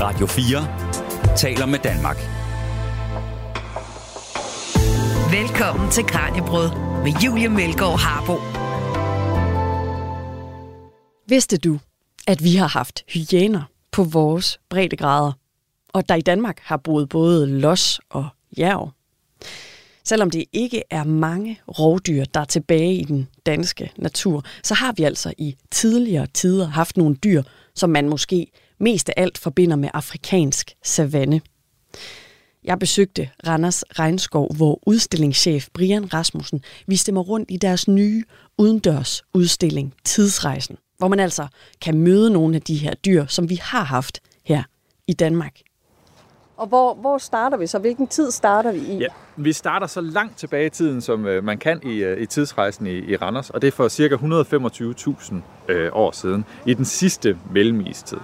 Radio 4 taler med Danmark. Velkommen til Kranjebrød med Julie Melgaard Harbo. Vidste du, at vi har haft hyæner på vores breddegrader, og der i Danmark har boet både los og jerv? Selvom det ikke er mange rovdyr, der er tilbage i den danske natur, så har vi altså i tidligere tider haft nogle dyr, som man måske mest af alt forbinder med afrikansk savanne. Jeg besøgte Randers Regnskov, hvor udstillingschef Brian Rasmussen viste mig rundt i deres nye udendørs udstilling Tidsrejsen, hvor man altså kan møde nogle af de her dyr, som vi har haft her i Danmark. Og hvor, hvor starter vi så? Hvilken tid starter vi i? Ja, vi starter så langt tilbage i tiden, som øh, man kan i, øh, i tidsrejsen i, i Randers, og det er for ca. 125.000 øh, år siden, i den sidste mellemistid.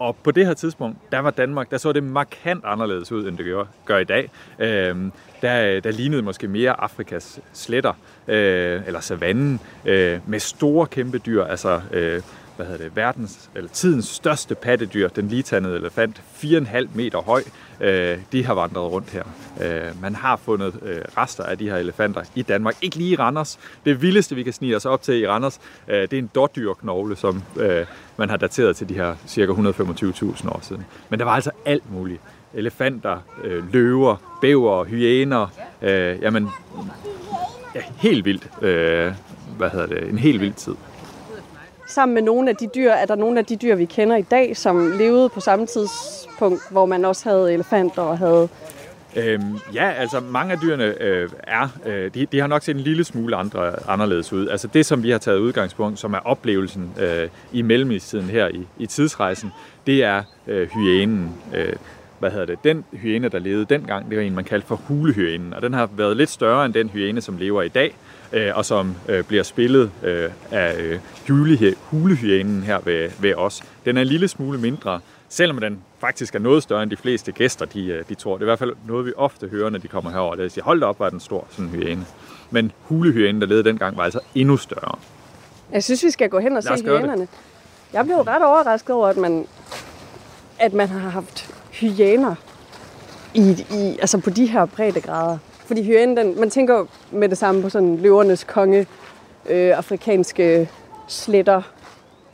Og på det her tidspunkt, der var Danmark, der så det markant anderledes ud, end det gør, gør i dag. Øh, der, der lignede måske mere Afrikas sletter, øh, eller savannen, øh, med store kæmpe dyr, altså øh, hvad hedder det, verdens, eller tidens største pattedyr, den ligetandede elefant, 4,5 meter høj, øh, de har vandret rundt her. Øh, man har fundet øh, rester af de her elefanter i Danmark. Ikke lige i Randers. Det vildeste, vi kan snige os op til i Randers, øh, det er en dårdyrknogle, som øh, man har dateret til de her cirka 125.000 år siden. Men der var altså alt muligt. Elefanter, øh, løver, bæver, hyæner, øh, jamen, ja, helt vildt. Øh, hvad hedder det? En helt vild tid sammen med nogle af de dyr, er der nogle af de dyr, vi kender i dag, som levede på samme tidspunkt, hvor man også havde elefanter og havde Øhm, ja, altså mange af dyrene øh, er, øh, de, de har nok set en lille smule andre, anderledes ud. Altså det, som vi har taget udgangspunkt, som er oplevelsen øh, i mellemistiden her i, i tidsrejsen, det er øh, hyænen. Øh, hvad hedder det? Den hyæne, der levede dengang, det var en, man kaldte for hulehyænen, og den har været lidt større end den hyæne, som lever i dag øh, og som øh, bliver spillet øh, af øh, hulehyænen her ved, ved os. Den er en lille smule mindre, selvom den faktisk er noget større end de fleste gæster, de, øh, de tror. Det er i hvert fald noget, vi ofte hører, når de kommer herover. Det siger, hold da op, var den stor, sådan en hyæne. Men hulehyænen, der levede dengang, var altså endnu større. Jeg synes, vi skal gå hen og se hyænerne. Jeg blev ret overrasket over, at man, at man har haft hyæner i, i, altså på de her breddegrader. Fordi hyænen, den, man tænker med det samme på sådan løvernes konge, øh, afrikanske sletter.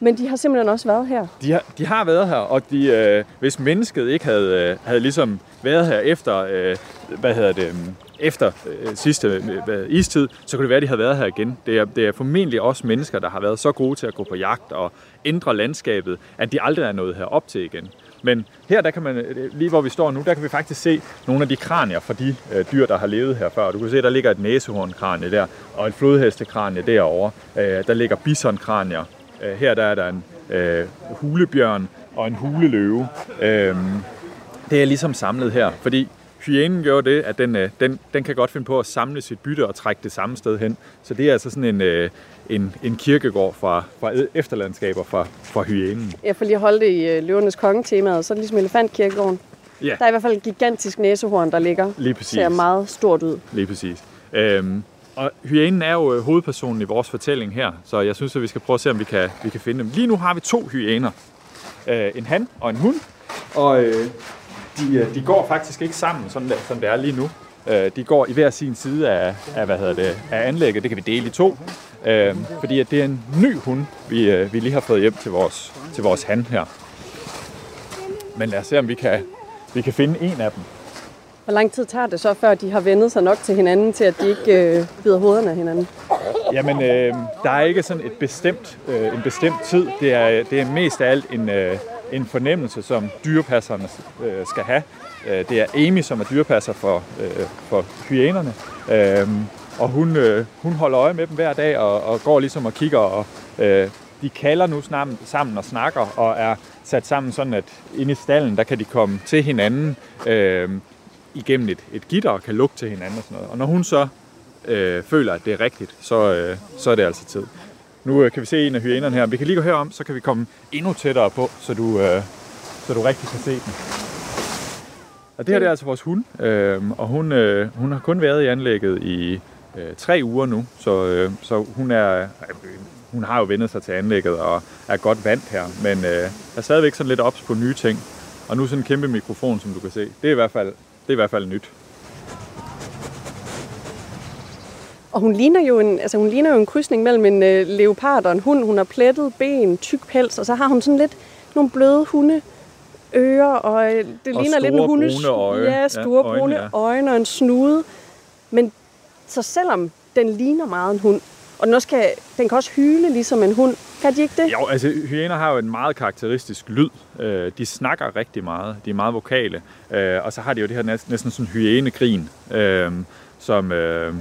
Men de har simpelthen også været her. De har, de har været her, og de, øh, hvis mennesket ikke havde, øh, havde ligesom været her efter, øh, hvad hedder det, mm, efter øh, sidste øh, istid, så kunne det være, at de havde været her igen. Det er, det er formentlig også mennesker, der har været så gode til at gå på jagt og ændre landskabet, at de aldrig er nået herop til igen. Men her, der kan man, øh, øh, lige hvor vi står nu, der kan vi faktisk se nogle af de kranier fra de øh, dyr, der har levet her før. Du kan se, der ligger et næsehornkranie der, og et flodhestekranie derovre. Øh, der ligger bisonkranier. Øh, her der er der en øh, hulebjørn og en huleløve. Øh, det er ligesom samlet her, fordi hyænen gør det, at den, øh, den, den kan godt finde på at samle sit bytte og trække det samme sted hen. Så det er altså sådan en, øh, en, en kirkegård fra, fra efterlandskaber fra, fra hyænen. Jeg får lige holde det i øh, løvernes kongetemaet, så er det ligesom elefantkirkegården. Ja. Der er i hvert fald et gigantisk næsehorn, der ligger. Lige præcis. Ser meget stort ud. Lige præcis. Øhm, og hyænen er jo hovedpersonen i vores fortælling her, så jeg synes, at vi skal prøve at se, om vi kan, vi kan finde dem. Lige nu har vi to hyæner. Øh, en han og en hund. Og øh, de, de går faktisk ikke sammen, sådan, der, sådan det er lige nu. Øh, de går i hver sin side af, af, hvad hedder det, af anlægget. Det kan vi dele i to. Øh, fordi at det er en ny hund, vi, øh, vi lige har fået hjem til vores, til vores han her. Men lad os se, om vi kan, vi kan finde en af dem. Hvor lang tid tager det så, før de har vendet sig nok til hinanden, til at de ikke øh, bider hovederne af hinanden? Jamen, øh, der er ikke sådan et bestemt, øh, en bestemt tid. Det er, det er mest af alt en, øh, en fornemmelse, som dyrepasserne øh, skal have. Øh, det er Amy, som er dyrepasser for, øh, for hyænerne. Øh, og hun, øh, hun holder øje med dem hver dag og, og går ligesom og kigger. Og, øh, de kalder nu sammen, sammen og snakker og er sat sammen sådan, at inde i stallen, der kan de komme til hinanden øh, igennem et, et gitter og kan lugte til hinanden og sådan noget. Og når hun så øh, føler, at det er rigtigt, så, øh, så er det altså tid. Nu øh, kan vi se en af hyænerne her. Vi kan lige gå herom, så kan vi komme endnu tættere på, så du, øh, så du rigtig kan se den. Og det her det er altså vores hund, øh, og hun, øh, hun har kun været i anlægget i øh, tre uger nu, så, øh, så hun er øh, hun har jo vendet sig til anlægget og er godt vant her, men øh, er stadigvæk sådan lidt ops på nye ting. Og nu sådan en kæmpe mikrofon, som du kan se. Det er i hvert fald, det er i hvert fald nyt. Og hun ligner jo en, altså hun ligner jo en krydsning mellem en øh, leopard og en hund. Hun har plettet ben, tyk pels, og så har hun sådan lidt nogle bløde hunde ører, og øh, det Og ligner lidt en store hunde. brune øje. Ja, Ja, store øjne, brune ja. øjne og en snude. Men så selvom den ligner meget en hund, og den, også kan, den kan også hyle ligesom en hund, kan de ikke det? Jo, altså hyæner har jo en meget karakteristisk lyd. Øh, de snakker rigtig meget. De er meget vokale. Øh, og så har de jo det her næsten, næsten sådan hyænegrin, øh, som, øh,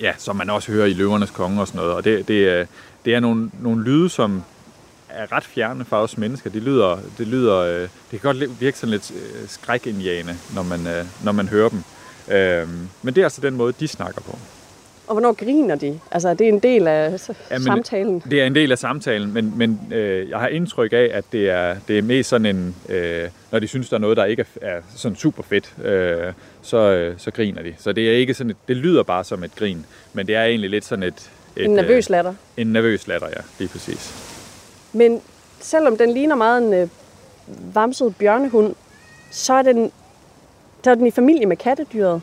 ja, som man også hører i Løvernes Konge og sådan noget. Og det, det, er, det er nogle, nogle lyde, som er ret fjerne fra os mennesker. De lyder, det, lyder, øh, det kan godt virke sådan lidt øh, skrækindjagende, når man, øh, når man hører dem. Øhm, men det er altså den måde, de snakker på. Og hvornår griner de? Altså, det er en del af Jamen, samtalen. Det er en del af samtalen, men, men øh, jeg har indtryk af, at det er, det er mest sådan en, øh, når de synes, der er noget, der ikke er, er sådan super fedt, øh, så, øh, så griner de. Så det er ikke sådan et, det lyder bare som et grin, men det er egentlig lidt sådan et... et En nervøs latter. Øh, en nervøs latter, ja, lige præcis. Men selvom den ligner meget en øh, vamset bjørnehund, så er den, så er den i familie med kattedyret.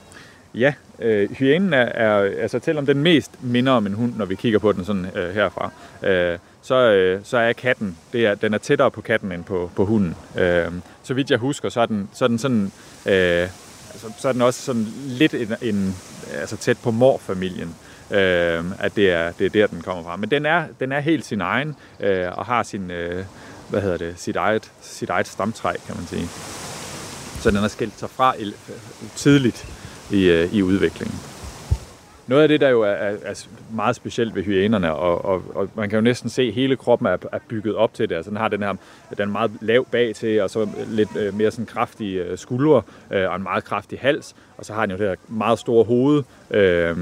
Ja, øh, hyænen er, er, altså selvom den mest minder om en hund, når vi kigger på den sådan øh, herfra, øh, så, øh, så er katten, det er, den er tættere på katten end på, på hunden. Øh, så vidt jeg husker, så er den, så er den sådan, øh, altså, så er den også sådan lidt en, en, altså tæt på morfamilien. Øh, at det er, det er der, den kommer fra. Men den er, den er helt sin egen, øh, og har sin, øh, hvad hedder det, sit eget, sit eget stamtræ, kan man sige. Så den har skilt sig fra tidligt i, øh, i udviklingen. Noget af det, der jo er, er, er meget specielt ved hyænerne, og, og, og man kan jo næsten se, at hele kroppen er, er bygget op til det. Altså den har den her, den meget lav bag til, og så lidt øh, mere sådan kraftige øh, skuldre, øh, og en meget kraftig hals, og så har den jo det her meget store hoved, øh,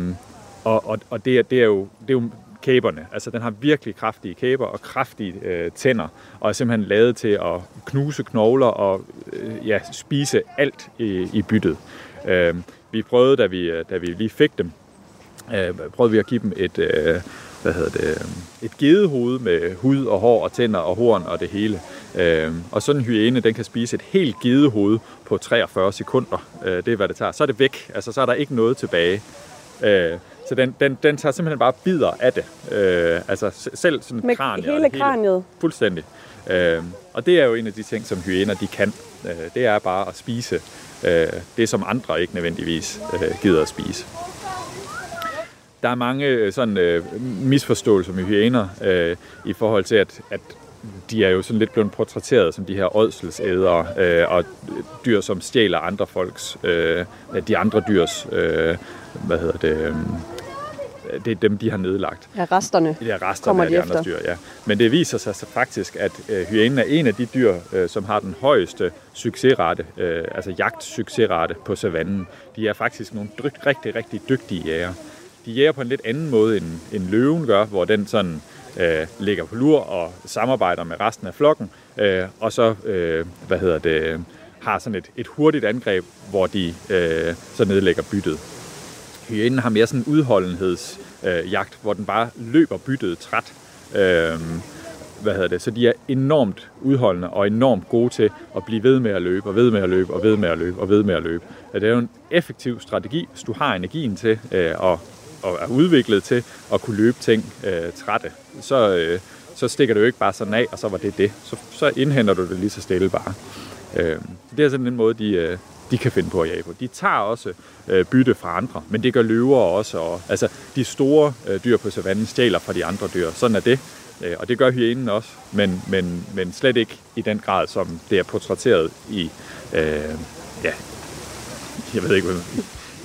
og, og, og det, er, det, er jo, det er jo kæberne. Altså den har virkelig kraftige kæber og kraftige øh, tænder, og er simpelthen lavet til at knuse knogler og øh, ja, spise alt i, i byttet. Øh, vi prøvede, da vi, da vi lige fik dem, øh, prøvede vi at give dem et, øh, hvad hedder det, øh, et gedehoved med hud og hår og tænder og horn og det hele. Øh, og sådan en hyæne, den kan spise et helt gedehoved på 43 sekunder. Øh, det er, hvad det tager. Så er det væk. Altså, så er der ikke noget tilbage. Øh, så den, den, den tager simpelthen bare bidder af det. Øh, altså selv sådan Med hele kraniet. Fuldstændig. Øh, og det er jo en af de ting, som hyæner de kan. Øh, det er bare at spise øh, det, som andre ikke nødvendigvis øh, gider at spise. Der er mange sådan øh, misforståelser med hyæner øh, i forhold til, at, at de er jo sådan lidt blevet portrætteret som de her ådselsædere øh, og dyr, som stjæler andre folks, øh, de andre dyrs, øh, hvad hedder det, det er dem, de har nedlagt. Ja, resterne. Er resterne Kommer af de de andre efter. dyr, ja. Men det viser sig så faktisk, at øh, hyænen er en af de dyr, øh, som har den højeste succesrate, øh, altså jagtsuccesrate på savannen. De er faktisk nogle drygt, rigtig, rigtig dygtige jæger. De jæger på en lidt anden måde, end, end løven gør, hvor den sådan øh, ligger på lur og samarbejder med resten af flokken, øh, og så, øh, hvad hedder det, har sådan et, et hurtigt angreb, hvor de øh, så nedlægger byttet. Hyænen har mere sådan en udholdenhedsjagt, øh, jagt, hvor den bare løber byttet træt. Øh, hvad hedder det? Så de er enormt udholdende og enormt gode til at blive ved med at løbe, og ved med at løbe, og ved med at løbe, og ved med at løbe. Det er jo en effektiv strategi, hvis du har energien til øh, og, og er udviklet til at kunne løbe ting øh, trætte. Så, øh, så stikker du jo ikke bare sådan af, og så var det det. Så, så indhenter du det lige så stille bare. Øh, det er sådan en måde, de, øh, de kan finde på at jage på. De tager også øh, bytte fra andre, men det gør løver også. Og, altså, de store øh, dyr på savannen stjæler fra de andre dyr. Sådan er det. Øh, og det gør hyænen også, men, men, men slet ikke i den grad, som det er portrætteret i, øh, ja, jeg ved ikke, hvad,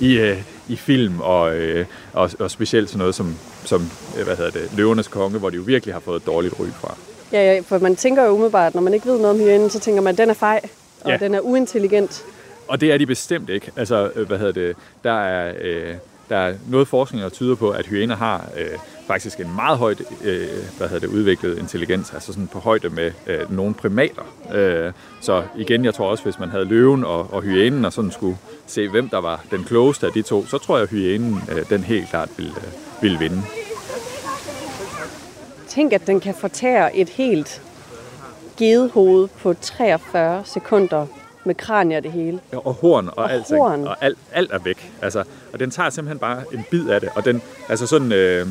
i, øh, i film, og, øh, og, og specielt sådan noget som, som øh, hvad hedder det, Løvernes Konge, hvor de jo virkelig har fået et dårligt ry fra. Ja, ja, for man tænker jo umiddelbart, når man ikke ved noget om hyænen, så tænker man, at den er fej, og Ja. den er uintelligent. Og det er de bestemt ikke. Altså, øh, hvad hedder det, der er, øh, der er noget forskning, der tyder på, at hyæner har øh, faktisk en meget højt øh, hvad hedder det, udviklet intelligens, altså sådan på højde med øh, nogle primater. Øh, så igen, jeg tror også, hvis man havde løven og, og hyænen, og sådan skulle se, hvem der var den klogeste af de to, så tror jeg, at hyænen øh, den helt klart ville, øh, ville vinde. Tænk, at den kan fortære et helt gedehoved på 43 sekunder med kranie og det hele. Ja, og horn og, Og alt, horn. og alt, alt er væk. Altså, og den tager simpelthen bare en bid af det, og den, altså sådan, øh,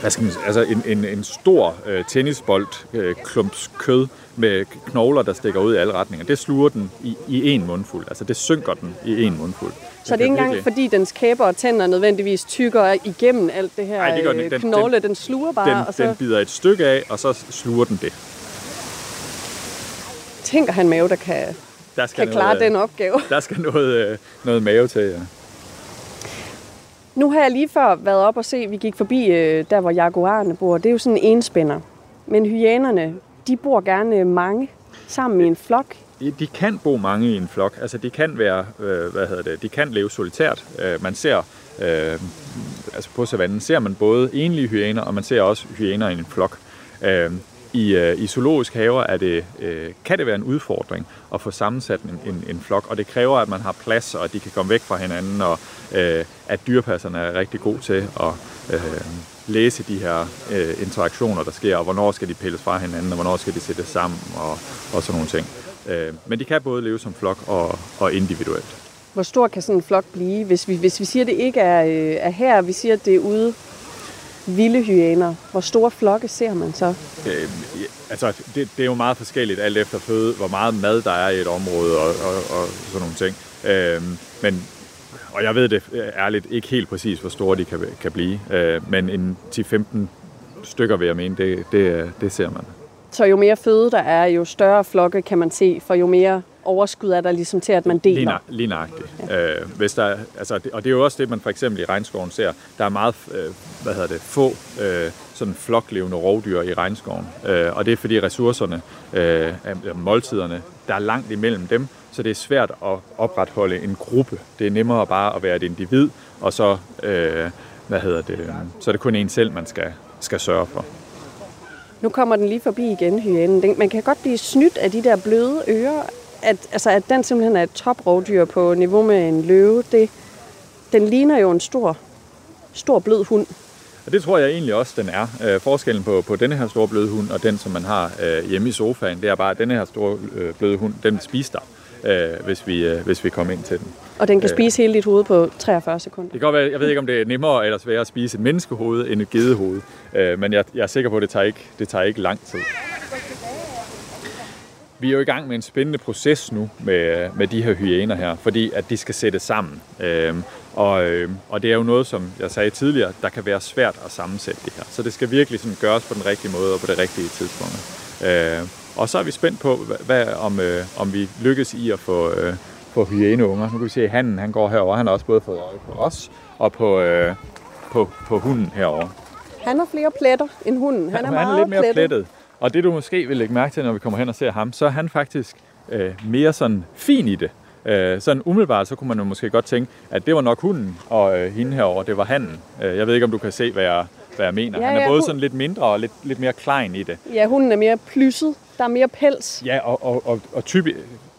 hvad skal man altså en, en, en stor øh, tennisbold øh, klumps kød med knogler, der stikker ud i alle retninger, det sluger den i, i en mundfuld. Altså det synker den i en mundfuld. Så det er ikke engang, fordi dens kæber og tænder nødvendigvis tykker igennem alt det her Nej, det gør den øh, ikke. Den- knogle. den- Den, sluger bare, den, og så den bider et stykke af, og så sluger den det. tænker han mave, der kan, Der skal kan klare noget, øh, den opgave. Der skal noget, øh, noget mave til, ja. Nu har jeg lige før været op og se, vi gik forbi øh, der, hvor jaguarerne bor. Det er jo sådan en enspænder. Men hyænerne, de bor gerne mange sammen i en flok. De, de kan bo mange i en flok. Altså de kan være, øh, hvad hedder det, de kan leve solitært. Øh, man ser, øh, altså på savannen ser man både enlige hyæner, og man ser også hyæner i en flok. Øh, i, øh, I zoologisk haver er det, øh, kan det være en udfordring at få sammensat en, en, en flok, og det kræver, at man har plads, og at de kan komme væk fra hinanden, og øh, at dyrepasserne er rigtig gode til at øh, læse de her øh, interaktioner, der sker, og hvornår skal de pilles fra hinanden, og hvornår skal de sættes sammen, og, og sådan nogle ting. Øh, men de kan både leve som flok og, og individuelt. Hvor stor kan sådan en flok blive? Hvis vi, hvis vi siger, at det ikke er, øh, er her, vi siger, at det er ude vilde hyæner. Hvor store flokke ser man så? Øh, altså, det, det er jo meget forskelligt alt efter føde, hvor meget mad der er i et område og, og, og sådan nogle ting. Øh, men, og jeg ved det øh, ærligt ikke helt præcis, hvor store de kan, kan blive. Øh, men en 10-15 stykker, vil jeg mene, det, det, det ser man. Så jo mere føde der er, jo større flokke kan man se, for jo mere overskud er der ligesom til, at man Lige, deler. nø- lige nøjagtigt. Ja. Øh, hvis der, altså, det, og det er jo også det, man for eksempel i regnskoven ser. Der er meget øh, hvad hedder det, få øh, sådan floklevende rovdyr i regnskoven. Øh, og det er fordi ressourcerne, øh, måltiderne, der er langt imellem dem, så det er svært at opretholde en gruppe. Det er nemmere bare at være et individ, og så, øh, hvad hedder det, øh, så er det kun en selv, man skal, skal sørge for. Nu kommer den lige forbi igen, hyænen. Den, man kan godt blive snydt af de der bløde ører. At, altså, at den simpelthen er et toprovdyr på niveau med en løve, det, den ligner jo en stor, stor blød hund. Og det tror jeg egentlig også, den er. Øh, forskellen på, på denne her store bløde hund og den, som man har øh, hjemme i sofaen, det er bare, at denne her store øh, bløde hund, den vil spise dig, øh, hvis, vi, øh, hvis vi kommer ind til den. Og den kan Øh. spise hele dit hoved på 43 sekunder. Det kan godt være, jeg ved ikke, om det er nemmere eller sværere at spise et menneskehoved end et gedehoved, øh, men jeg, jeg er sikker på, at det tager ikke, det tager ikke lang tid. Vi er jo i gang med en spændende proces nu med, med de her hyæner her, fordi at de skal sættes sammen. Øhm, og, øhm, og det er jo noget, som jeg sagde tidligere, der kan være svært at sammensætte det her. Så det skal virkelig sådan gøres på den rigtige måde og på det rigtige tidspunkt. Øh, og så er vi spændt på, hvad, om, øh, om vi lykkes i at få, øh, få hyæneunger. Nu kan vi se, at han, han går herover. Han har også både fået øje på os og på, øh, på, på hunden herover. Han har flere pletter end hunden. Han er, han meget er lidt mere plettet. plettet. Og det du måske vil lægge mærke til, når vi kommer hen og ser ham, så er han faktisk øh, mere sådan fin i det. Øh, sådan umiddelbart, så kunne man jo måske godt tænke, at det var nok hunden, og øh, hende herover, det var handen. Øh, jeg ved ikke, om du kan se, hvad jeg, hvad jeg mener. Ja, han er ja, både hu- sådan lidt mindre og lidt, lidt mere klein i det. Ja, hunden er mere plysset. Der er mere pels. Ja, og, og, og, og typi,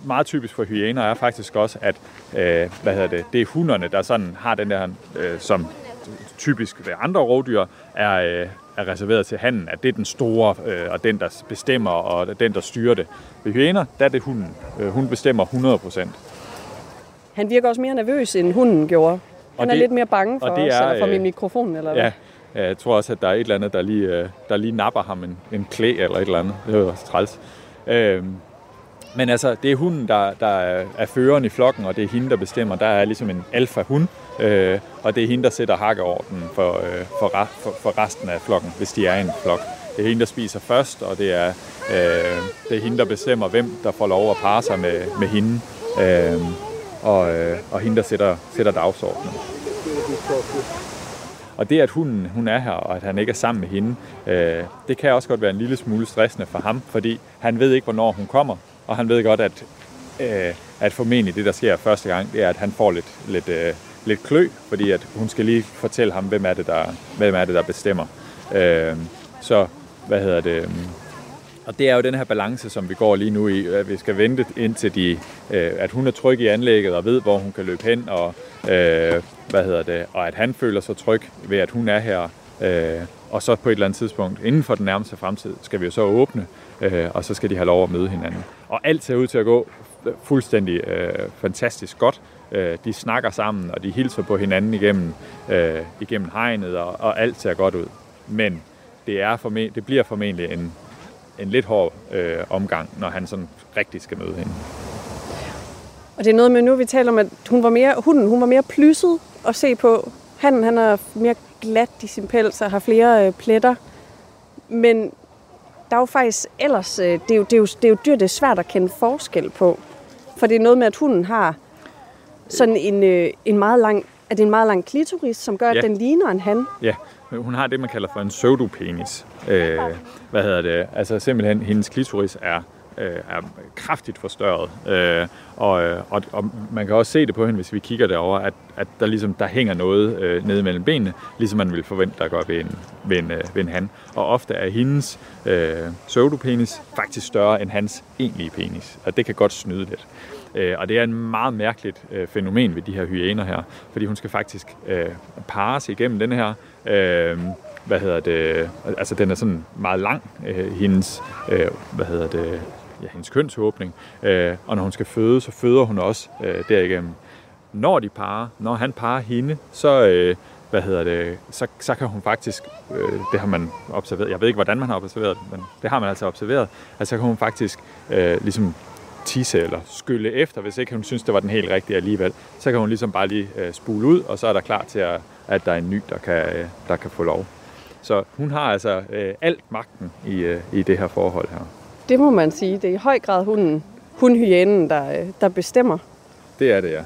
meget typisk for hyæner er faktisk også, at øh, hvad hedder det, det er hunderne, der sådan har den der, øh, som typisk ved andre rovdyr, er, øh, er reserveret til handen, at det er den store, øh, og den, der bestemmer, og den, der styrer det. Ved hyæner, der er det hunden. Øh, hun bestemmer 100 procent. Han virker også mere nervøs, end hunden gjorde. Han er det- lidt mere bange for og det os, er, eller for øh, min mikrofon, eller hvad? Ja, ja, jeg tror også, at der er et eller andet, der lige, øh, der lige napper ham en, en klæ eller et eller andet. Det er jo også træls. Øhm, men altså, det er hunden, der, der er, føreren i flokken, og det er hende, der bestemmer. Der er ligesom en alfa-hund, øh, og det er hende, der sætter hakkeorden for, øh, for, for, for resten af flokken, hvis de er en flok. Det er hende, der spiser først, og det er, øh, det er hende, der bestemmer, hvem der får lov at parre sig med, med hende. Øh, og, øh, og hende, der sætter, sætter dagsordenen. Og det, at hunden hun er her, og at han ikke er sammen med hende, øh, det kan også godt være en lille smule stressende for ham, fordi han ved ikke, hvornår hun kommer, og han ved godt, at, øh, at formentlig det, der sker første gang, det er, at han får lidt, lidt, øh, lidt klø, fordi at hun skal lige fortælle ham, hvem er det, der, hvem er det, der bestemmer. Øh, så, hvad hedder det... Mm, og det er jo den her balance, som vi går lige nu i, at vi skal vente indtil de, øh, at hun er tryg i anlægget og ved, hvor hun kan løbe hen, og, øh, hvad hedder det, og at han føler sig tryg ved, at hun er her. Øh, og så på et eller andet tidspunkt, inden for den nærmeste fremtid, skal vi jo så åbne, øh, og så skal de have lov at møde hinanden. Og alt ser ud til at gå fuldstændig øh, fantastisk godt. Øh, de snakker sammen, og de hilser på hinanden igennem, øh, igennem hegnet, og, og alt ser godt ud. Men det, er formen, det bliver formentlig en, en lidt hård øh, omgang, når han sådan rigtig skal møde hende. Og det er noget med, nu vi taler om, at hun var mere, hunden hun var mere plysset at se på. Han, han er mere glat i sin pels og har flere øh, pletter. Men der er jo faktisk ellers, øh, det, er jo, det, er jo, det er jo dyr, det er svært at kende forskel på. For det er noget med, at hunden har sådan en, øh, en meget lang, er det en meget lang klitoris, som gør, ja. at den ligner en han. Ja, hun har det, man kalder for en pseudopenis. Øh, hvad hedder det? Altså simpelthen, hendes klitoris er øh, er kraftigt forstørret. Øh, og, øh, og, og man kan også se det på hende, hvis vi kigger derover, at, at der ligesom der hænger noget øh, nede mellem benene, ligesom man ville forvente, der går ved en, ved en, øh, ved en han. Og ofte er hendes øh, pseudopenis faktisk større end hans egentlige penis, og det kan godt snyde lidt. Øh, og det er en meget mærkeligt øh, fænomen ved de her hyæner her, fordi hun skal faktisk øh, pares igennem den her øh, hvad hedder det, altså den er sådan meget lang, øh, hendes, øh, hvad hedder det, ja, hendes kønsåbning, øh, og når hun skal føde, så føder hun også øh, derigennem. Når de parer, når han parer hende, så, øh, hvad hedder det, så, så kan hun faktisk, øh, det har man observeret, jeg ved ikke, hvordan man har observeret det, men det har man altså observeret, at så kan hun faktisk øh, ligesom tisse eller skylle efter, hvis ikke hun synes, det var den helt rigtige alligevel. Så kan hun ligesom bare lige øh, spule ud, og så er der klar til, at, at der er en ny, der kan, øh, der kan få lov. Så hun har altså øh, alt magten i, øh, i det her forhold her. Det må man sige. Det er i høj grad hunden, hundhyænen, der, øh, der bestemmer. Det er det, ja.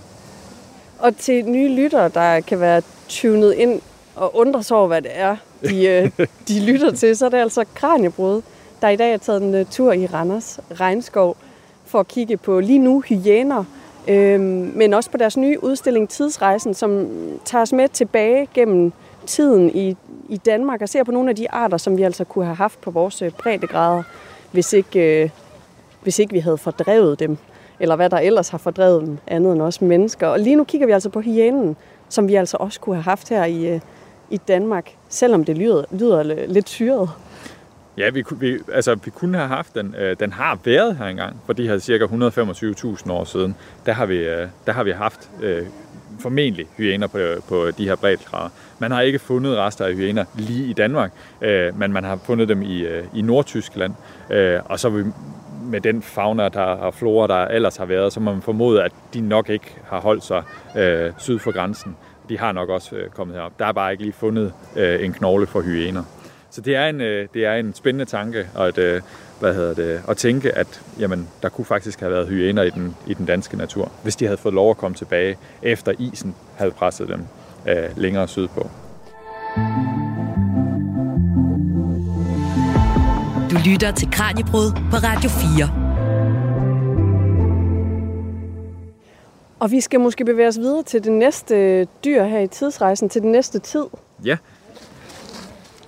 Og til nye lyttere, der kan være tunet ind og undre sig over, hvad det er, de, øh, de lytter til, så er det altså Kranjebrud, der i dag er taget en uh, tur i Randers Regnskov for at kigge på lige nu hyæner, øh, men også på deres nye udstilling Tidsrejsen, som tager os med tilbage gennem tiden i, i Danmark og ser på nogle af de arter, som vi altså kunne have haft på vores øh, breddegrader, hvis ikke, øh, hvis ikke vi havde fordrevet dem, eller hvad der ellers har fordrevet dem, andet end os mennesker. Og lige nu kigger vi altså på hyænen, som vi altså også kunne have haft her i, øh, i Danmark, selvom det lyder, lyder lidt syret. Ja, vi, vi, altså, vi kunne have haft den. Øh, den har været her engang, for de her cirka 125.000 år siden. Der har vi, øh, der har vi haft øh, formentlig hyæner på, på de her breddegrader. Man har ikke fundet rester af hyæner lige i Danmark, øh, men man har fundet dem i, øh, i Nordtyskland. Øh, og så med den fauna der, og flora, der ellers har været, så må man formode, at de nok ikke har holdt sig øh, syd for grænsen. De har nok også øh, kommet herop. Der er bare ikke lige fundet øh, en knogle for hyæner. Så det er en, øh, det er en spændende tanke at, øh, hvad hedder det, at tænke, at jamen, der kunne faktisk have været hyæner i den, i den danske natur, hvis de havde fået lov at komme tilbage, efter isen havde presset dem øh, længere sydpå. Du lytter til Kranjebrud på Radio 4. Og vi skal måske bevæge os videre til det næste dyr her i tidsrejsen, til den næste tid. Ja,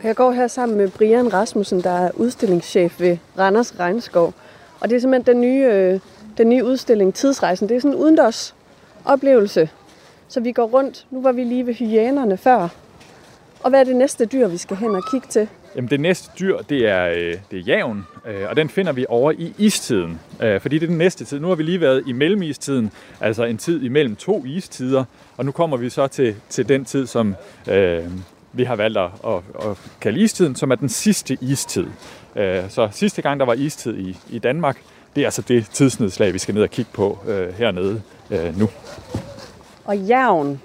jeg går her sammen med Brian Rasmussen, der er udstillingschef ved Randers Regnskov. Og det er simpelthen den nye, øh, den nye udstilling Tidsrejsen. Det er sådan en udendørs oplevelse. Så vi går rundt. Nu var vi lige ved hyænerne før. Og hvad er det næste dyr, vi skal hen og kigge til? Jamen det næste dyr, det er, øh, det er javen, øh, og den finder vi over i istiden. Øh, fordi det er den næste tid. Nu har vi lige været i mellemistiden, altså en tid imellem to istider, og nu kommer vi så til, til den tid, som, øh, vi har valgt at, at, at kalde istiden, som er den sidste istid. Øh, så sidste gang, der var istid i, i Danmark, det er altså det tidsnedslag, vi skal ned og kigge på øh, hernede øh, nu. Og jævn,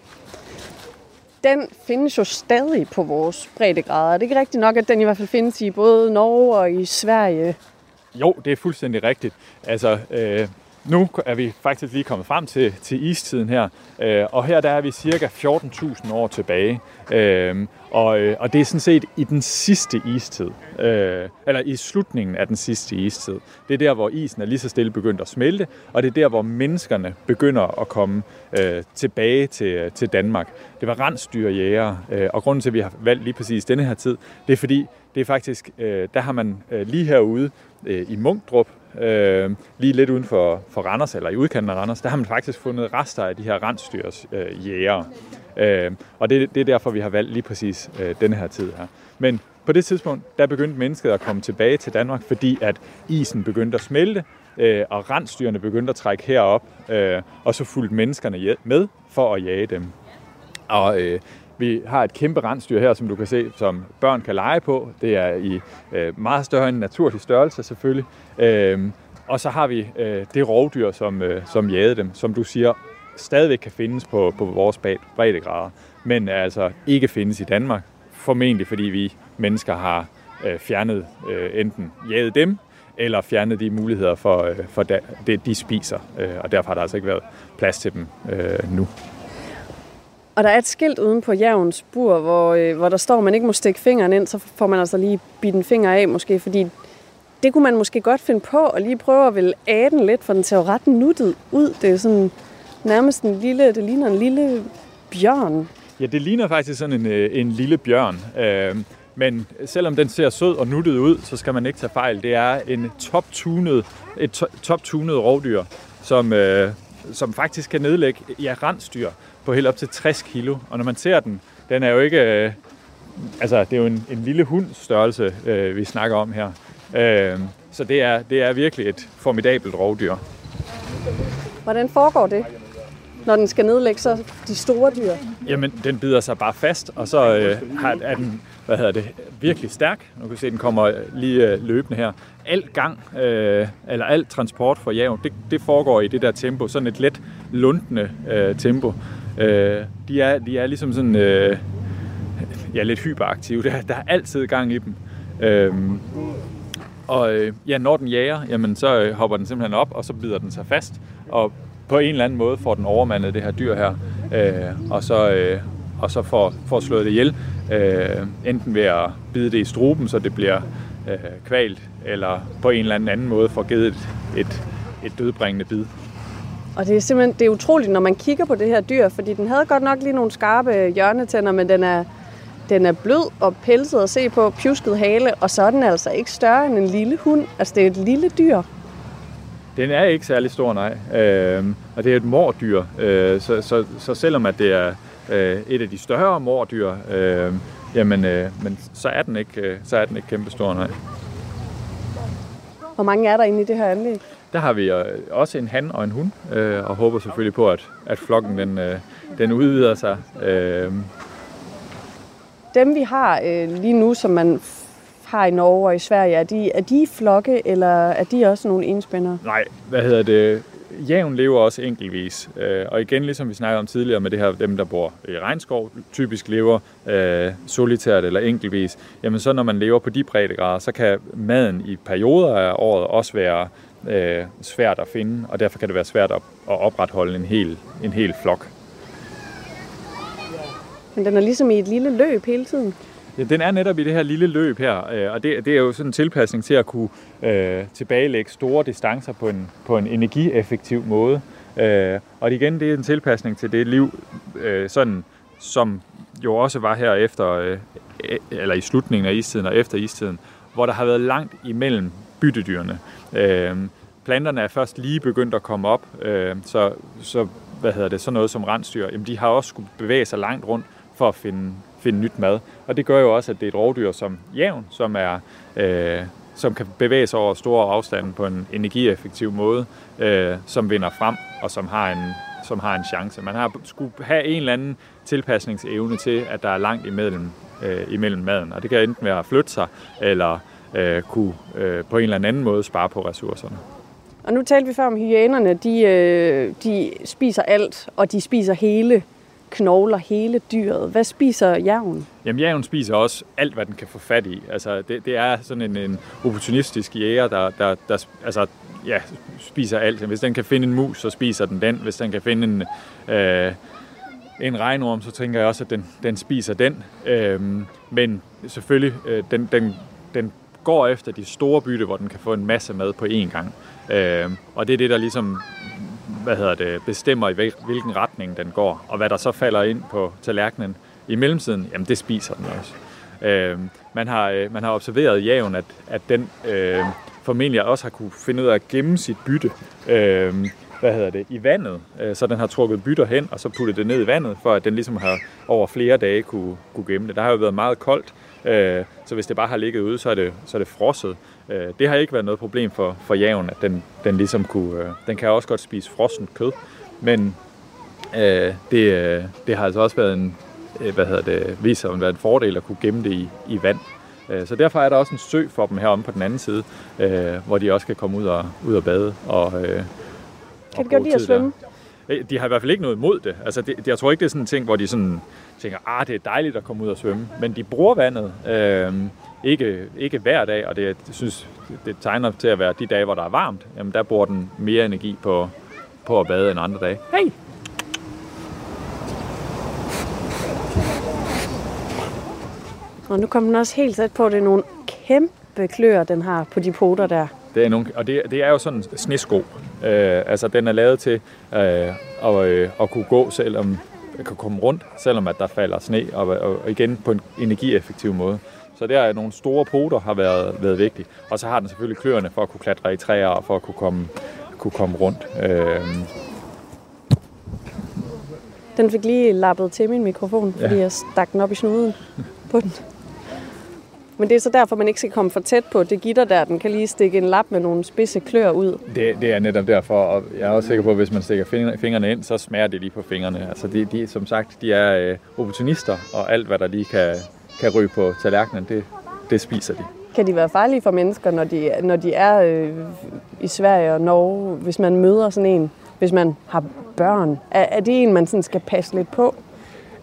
den findes jo stadig på vores breddegrader. Er det ikke rigtigt nok, at den i hvert fald findes i både Norge og i Sverige? Jo, det er fuldstændig rigtigt. Altså, øh, nu er vi faktisk lige kommet frem til, til istiden her, øh, og her der er vi cirka 14.000 år tilbage. Øh, og, øh, og det er sådan set i den sidste istid, øh, eller i slutningen af den sidste istid. Det er der, hvor isen er lige så stille begyndt at smelte, og det er der, hvor menneskerne begynder at komme øh, tilbage til, øh, til Danmark. Det var rensdyrjæger, øh, og grunden til, at vi har valgt lige præcis denne her tid, det er fordi, det er faktisk, øh, der har man øh, lige herude øh, i Munkdrup, øh, lige lidt uden for, for Randers, eller i udkanten af Randers, der har man faktisk fundet rester af de her rensdyrs øh, jæger. Øh, og det, det er derfor, vi har valgt lige præcis øh, denne her tid her. Men på det tidspunkt, der begyndte mennesket at komme tilbage til Danmark, fordi at isen begyndte at smelte, øh, og rensdyrene begyndte at trække herop, øh, og så fulgte menneskerne med for at jage dem. Og øh, vi har et kæmpe rensdyr her, som du kan se, som børn kan lege på. Det er i øh, meget større end naturlig størrelse selvfølgelig. Øh, og så har vi øh, det rovdyr, som, øh, som jagede dem, som du siger, stadigvæk kan findes på, på vores breddegrader, men altså ikke findes i Danmark. Formentlig fordi vi mennesker har øh, fjernet øh, enten jaget dem, eller fjernet de muligheder for, øh, for da, det, de spiser. Øh, og derfor har der altså ikke været plads til dem øh, nu. Og der er et skilt uden på jævns bur, hvor, øh, hvor der står, at man ikke må stikke fingeren ind, så får man altså lige bidt en finger af, måske, fordi det kunne man måske godt finde på, og lige prøve at vil æde den lidt, for den ser jo ret nuttet ud. Det er sådan nærmest en lille, det ligner en lille bjørn. Ja, det ligner faktisk sådan en, øh, en lille bjørn. Øh, men selvom den ser sød og nuttet ud, så skal man ikke tage fejl. Det er en top-tunet, et to, top-tunet rovdyr, som, øh, som faktisk kan nedlægge ja, rensdyr på helt op til 60 kilo. Og når man ser den, den er jo ikke... Øh, altså, det er jo en, en lille hundstørrelse, øh, vi snakker om her. Øh, så det er, det er virkelig et formidabelt rovdyr. Hvordan foregår det? når den skal nedlægge så de store dyr? Jamen, den bider sig bare fast, og så øh, er den hvad hedder det, virkelig stærk. Nu kan se, at den kommer lige øh, løbende her. Alt gang, øh, eller alt transport for jav, det, det foregår i det der tempo, sådan et let lundende øh, tempo. Øh, de, er, de er ligesom sådan, øh, ja, lidt hyperaktive. Der, der er altid gang i dem. Øh, og øh, ja, når den jager, jamen så øh, hopper den simpelthen op, og så bider den sig fast. Og på en eller anden måde får den overmandet det her dyr her, øh, og så, øh, og så får, får slået det ihjel, øh, enten ved at bide det i struben, så det bliver øh, kvalt, eller på en eller anden måde får givet et, et, et dødbringende bid. Og det er simpelthen det er utroligt, når man kigger på det her dyr, fordi den havde godt nok lige nogle skarpe hjørnetænder, men den er, den er blød og pelset at se på, pjusket hale, og så er den altså ikke større end en lille hund. Altså det er et lille dyr. Den er ikke særlig stor, nej. Øh, og det er et mordyr, øh, så, så, så selvom at det er øh, et af de større mordyr, øh, jamen, øh, men så er den ikke, øh, så er den ikke kæmpe stor, nej. Hvor mange er der inde i det her anlæg? Der har vi øh, også en han og en hund, øh, og håber selvfølgelig på, at, at flokken den, øh, den udvider sig. Øh. Dem vi har øh, lige nu, som man har i Norge og i Sverige, er de, er de flokke, eller er de også nogle enspændere? Nej, hvad hedder det? Jævn lever også enkeltvis. Øh, og igen, ligesom vi snakkede om tidligere med det her, dem der bor i regnskov, typisk lever øh, solitært eller enkeltvis, jamen så når man lever på de breddegrader, så kan maden i perioder af året også være øh, svært at finde, og derfor kan det være svært at, at opretholde en hel, en hel flok. Men den er ligesom i et lille løb hele tiden? Ja, den er netop i det her lille løb her, øh, og det, det er jo sådan en tilpasning til at kunne øh, tilbagelægge store distancer på en, på en energieffektiv måde. Øh, og igen, det er en tilpasning til det liv, øh, sådan, som jo også var her efter, øh, eller i slutningen af istiden og efter istiden, hvor der har været langt imellem byttedyrene. Øh, planterne er først lige begyndt at komme op, øh, så, så hvad hedder det, sådan noget som rensdyr, jamen de har også skulle bevæge sig langt rundt for at finde, finde nyt mad. Og det gør jo også, at det er et rovdyr som jævn, som, er, øh, som kan bevæge sig over store afstande på en energieffektiv måde, øh, som vinder frem og som har en, som har en chance. Man har skulle have en eller anden tilpasningsevne til, at der er langt imellem, øh, imellem maden. Og det kan enten være at flytte sig, eller øh, kunne øh, på en eller anden måde spare på ressourcerne. Og nu talte vi før om hyænerne. De, øh, de spiser alt, og de spiser hele knogler hele dyret. Hvad spiser jævn? Jamen jævn spiser også alt, hvad den kan få fat i. Altså, det, det er sådan en, en opportunistisk jæger, der, der, der altså, ja, spiser alt. Hvis den kan finde en mus, så spiser den den. Hvis den kan finde en, øh, en regnorm, så tænker jeg også, at den, den spiser den. Øh, men selvfølgelig, øh, den, den, den går efter de store bytte, hvor den kan få en masse mad på én gang. Øh, og det er det, der ligesom hvad hedder det, bestemmer i hvilken retning den går, og hvad der så falder ind på tallerkenen i mellemtiden, jamen det spiser den også. Øh, man, har, øh, man har observeret jævn, at, at den øh, formentlig også har kunne finde ud af at gemme sit bytte øh, hvad hedder det, i vandet, øh, så den har trukket bytter hen, og så puttet det ned i vandet, for at den ligesom har over flere dage kunne, kunne gemme det. Der har jo været meget koldt, Øh, så hvis det bare har ligget ude, så er det, så er det frosset. Øh, det har ikke været noget problem for, for javen, at den, den ligesom kunne... Øh, den kan også godt spise frossen kød, men øh, det, øh, det har altså også været en, øh, hvad hedder det, vist sig at være en fordel at kunne gemme det i, i vand. Øh, Så derfor er der også en sø for dem heromme på den anden side, øh, hvor de også kan komme ud og, ud og bade. Og, øh, Kan de godt lide at svømme? Øh, De har i hvert fald ikke noget imod det. Altså, det, jeg tror ikke, det er sådan en ting, hvor de sådan tænker, ah, det er dejligt at komme ud og svømme. Men de bruger vandet. Øh, ikke, ikke hver dag, og det, jeg synes, det tegner til at være de dage, hvor der er varmt. Jamen, der bruger den mere energi på, på at bade end andre dage. Hey! Og nu kommer den også helt tæt på. Det er nogle kæmpe klør, den har på de poter der. Det er nogle, og det, det er jo sådan en snesko. Øh, altså, den er lavet til øh, at, øh, at kunne gå, selvom kan komme rundt, selvom at der falder sne, og, og, og igen på en energieffektiv måde. Så der er nogle store poter har været, været vigtigt. Og så har den selvfølgelig kløerne for at kunne klatre i træer og for at kunne komme, kunne komme rundt. Øh, Den fik lige lappet til min mikrofon, fordi Ja. jeg stak den op i snuden på den. Men det er så derfor, man ikke skal komme for tæt på. Det gitter der, den kan lige stikke en lap med nogle spidse klør ud. Det, det er netop derfor, og jeg er også sikker på, at hvis man stikker fingre- fingrene ind, så smager det lige på fingrene. Altså de, de, som sagt, de er øh, opportunister, og alt hvad der lige kan, kan ryge på tallerkenen, det, det spiser de. Kan de være farlige for mennesker, når de, når de er øh, i Sverige og Norge, hvis man møder sådan en, hvis man har børn? Er, er det en, man sådan skal passe lidt på?